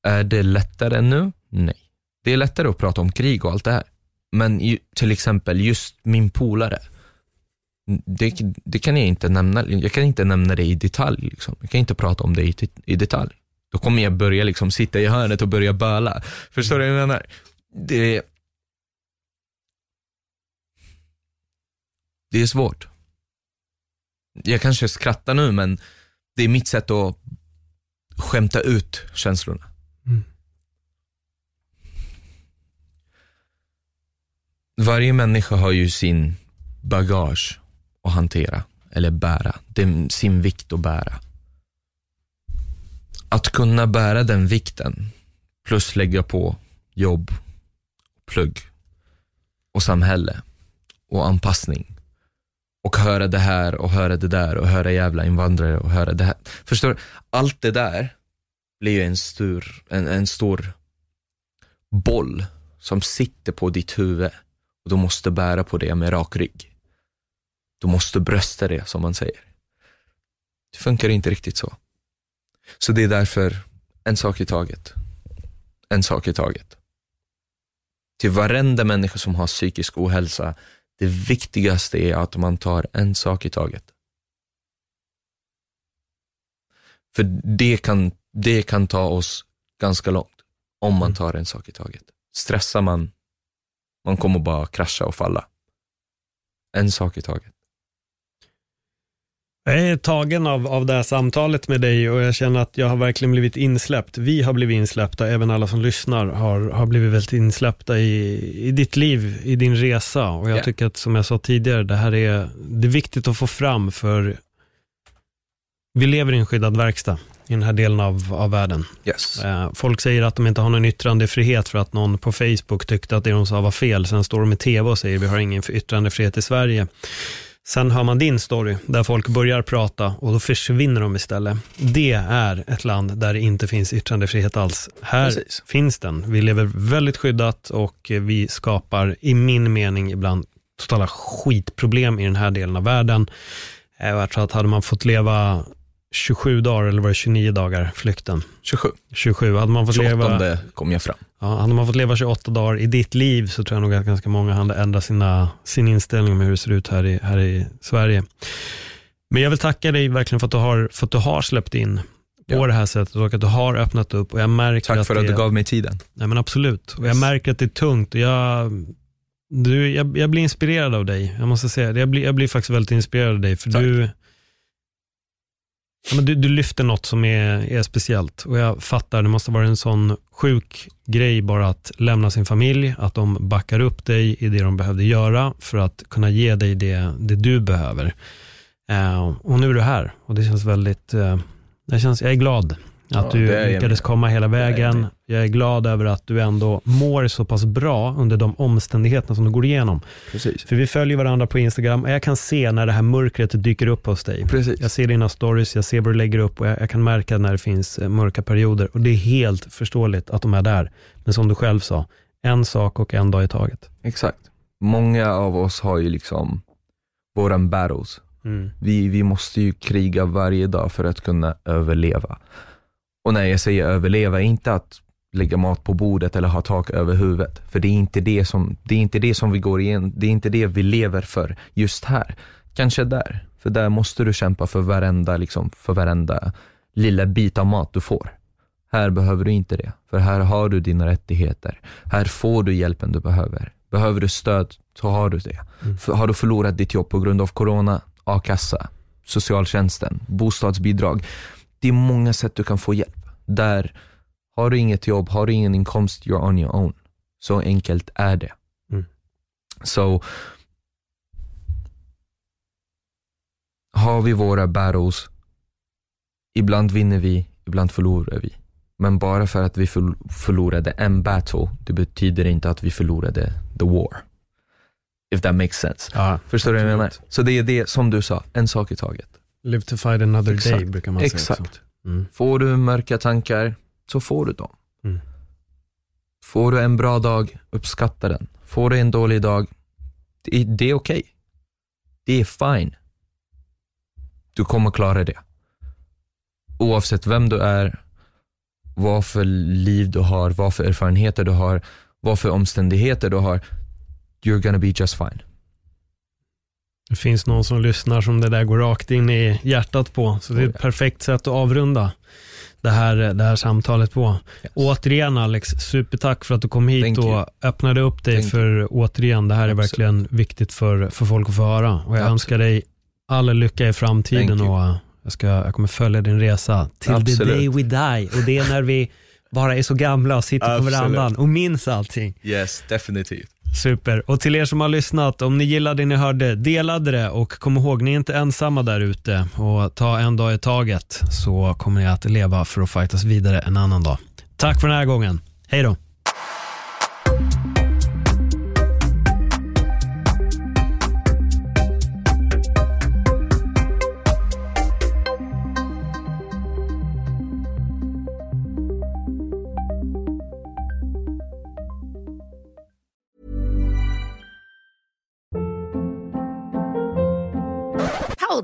Är det lättare nu? Nej. Det är lättare att prata om krig och allt det här. Men ju, till exempel just min polare. Det, det kan jag inte nämna. Jag kan inte nämna det i detalj. Liksom. Jag kan inte prata om det i, i detalj. Då kommer jag börja liksom sitta i hörnet och börja böla. Förstår du vad jag menar? Det, det är svårt. Jag kanske skrattar nu men det är mitt sätt att skämta ut känslorna. Mm. Varje människa har ju sin bagage att hantera eller bära, det, sin vikt att bära. Att kunna bära den vikten plus lägga på jobb, plugg och samhälle och anpassning och höra det här och höra det där och höra jävla invandrare och höra det här. Förstår du? Allt det där blir ju en stor, en, en stor boll som sitter på ditt huvud och du måste bära på det med rak rygg. Du måste brösta det som man säger. Det funkar inte riktigt så. Så det är därför en sak i taget. En sak i taget. Till varenda människa som har psykisk ohälsa, det viktigaste är att man tar en sak i taget. För det kan, det kan ta oss ganska långt. Om man tar en sak i taget. Stressar man, man kommer bara krascha och falla. En sak i taget. Jag är tagen av, av det här samtalet med dig och jag känner att jag har verkligen blivit insläppt. Vi har blivit insläppta, även alla som lyssnar har, har blivit väldigt insläppta i, i ditt liv, i din resa. Och jag Yeah. tycker att, som jag sa tidigare, det här är, det är viktigt att få fram för vi lever i en skyddad verkstad i den här delen av, av världen. Yes. Eh, Folk säger att de inte har någon yttrandefrihet för att någon på Facebook tyckte att det de sa var fel. Sen står de i tv och säger vi har ingen yttrandefrihet i Sverige. Sen hör man din story där folk börjar prata och då försvinner de istället. Det är ett land där det inte finns yttrandefrihet alls. Här Precis. finns den. Vi lever väldigt skyddat och vi skapar, i min mening, ibland totala skitproblem i den här delen av världen. Eh, Jag tror att hade man fått leva 27 dagar, eller var det 29 dagar, flykten? 27. 27. Hade man fått 28 leva, kom jag fram. ja, hade man fått leva 28 dagar i ditt liv så tror jag nog att ganska många hade ändrat sina, sin inställning med hur det ser ut här i, här i Sverige. Men jag vill tacka dig verkligen för att du har, för att du har släppt in på Ja. det här sättet och att du har öppnat upp. Och jag märker Tack att för det, att du gav mig tiden. Nej, men absolut. Och jag märker att det är tungt. Och jag, du, jag, jag blir inspirerad av dig. Jag måste säga det. Jag blir, jag blir faktiskt väldigt inspirerad av dig. För Tack. du, ja, men du, du lyfter något som är, är speciellt. Och jag fattar, det måste vara en sån sjuk grej bara att lämna sin familj, att de backar upp dig i det de behövde göra för att kunna ge dig det, det du behöver. Eh, och nu är du här och det känns väldigt, eh, det känns, jag är glad att Ja, du jag lyckades komma hela vägen. Jag är glad över att du ändå mår så pass bra under de omständigheterna som du går igenom. Precis. För vi följer varandra på Instagram och jag kan se när det här mörkret dyker upp hos dig. Precis. Jag ser dina stories, jag ser vad du lägger upp och jag, jag kan märka när det finns eh, mörka perioder. Och det är helt förståeligt att de är där. Men som du själv sa, en sak och en dag i taget. Exakt. Många av oss har ju liksom våran battles. Vi, vi måste ju kriga varje dag för att kunna överleva. Och när jag säger överleva, inte att lägga mat på bordet eller ha tak över huvudet. För det är inte det som, det är inte det som vi går igen, det är inte det vi lever för just här. Kanske där, för där måste du kämpa för varenda, liksom, för varenda lilla bit av mat du får. Här behöver du inte det, för här har du dina rättigheter. Här får du hjälpen du behöver. Behöver du stöd, så har du det. För, har du förlorat ditt jobb på grund av corona, a-kassa, socialtjänsten, bostadsbidrag. Det är många sätt du kan få hjälp. Där har du inget jobb, har du ingen inkomst, you're on your own. Så enkelt är det. Mm. Så har vi våra battles, ibland vinner vi, ibland förlorar vi. Men bara för att vi förl- förlorade en battle, det betyder inte att vi förlorade the war. If that makes sense. Ja, Förstår du vad jag menar? Så det är det, som du sa, en sak i taget. Live to fight another Exakt. day brukar man säga. Exakt. Mm. Får du mörka tankar, så får du dem. Mm. Får du en bra dag, uppskatta den. Får du en dålig dag, det är, det är okej. Det är fine. Du kommer klara det. Oavsett vem du är, vad för liv du har, vad för erfarenheter du har, vad för omständigheter du har. You're gonna be just fine. Det finns någon som lyssnar som det där går rakt in i hjärtat på. Så det är ett perfekt sätt att avrunda det här, det här samtalet på. Yes. Återigen Alex, supertack för att du kom hit Thank och you. öppnade upp dig Thank för återigen, det här är Absolut. verkligen viktigt för, för folk att få höra. Och jag Absolut. önskar dig all lycka i framtiden Thank och jag, ska, jag kommer följa din resa till the Absolut. day we die. Och det är när vi bara är så gamla och sitter på Absolut. verandan och minns allting. Yes, definitivt. Super. Och till er som har lyssnat, om ni gillade det ni hörde, delade det och kom ihåg, ni är inte ensamma där ute. Och ta en dag i taget så kommer ni att leva för att fightas vidare en annan dag. Tack för den här gången. Hej då.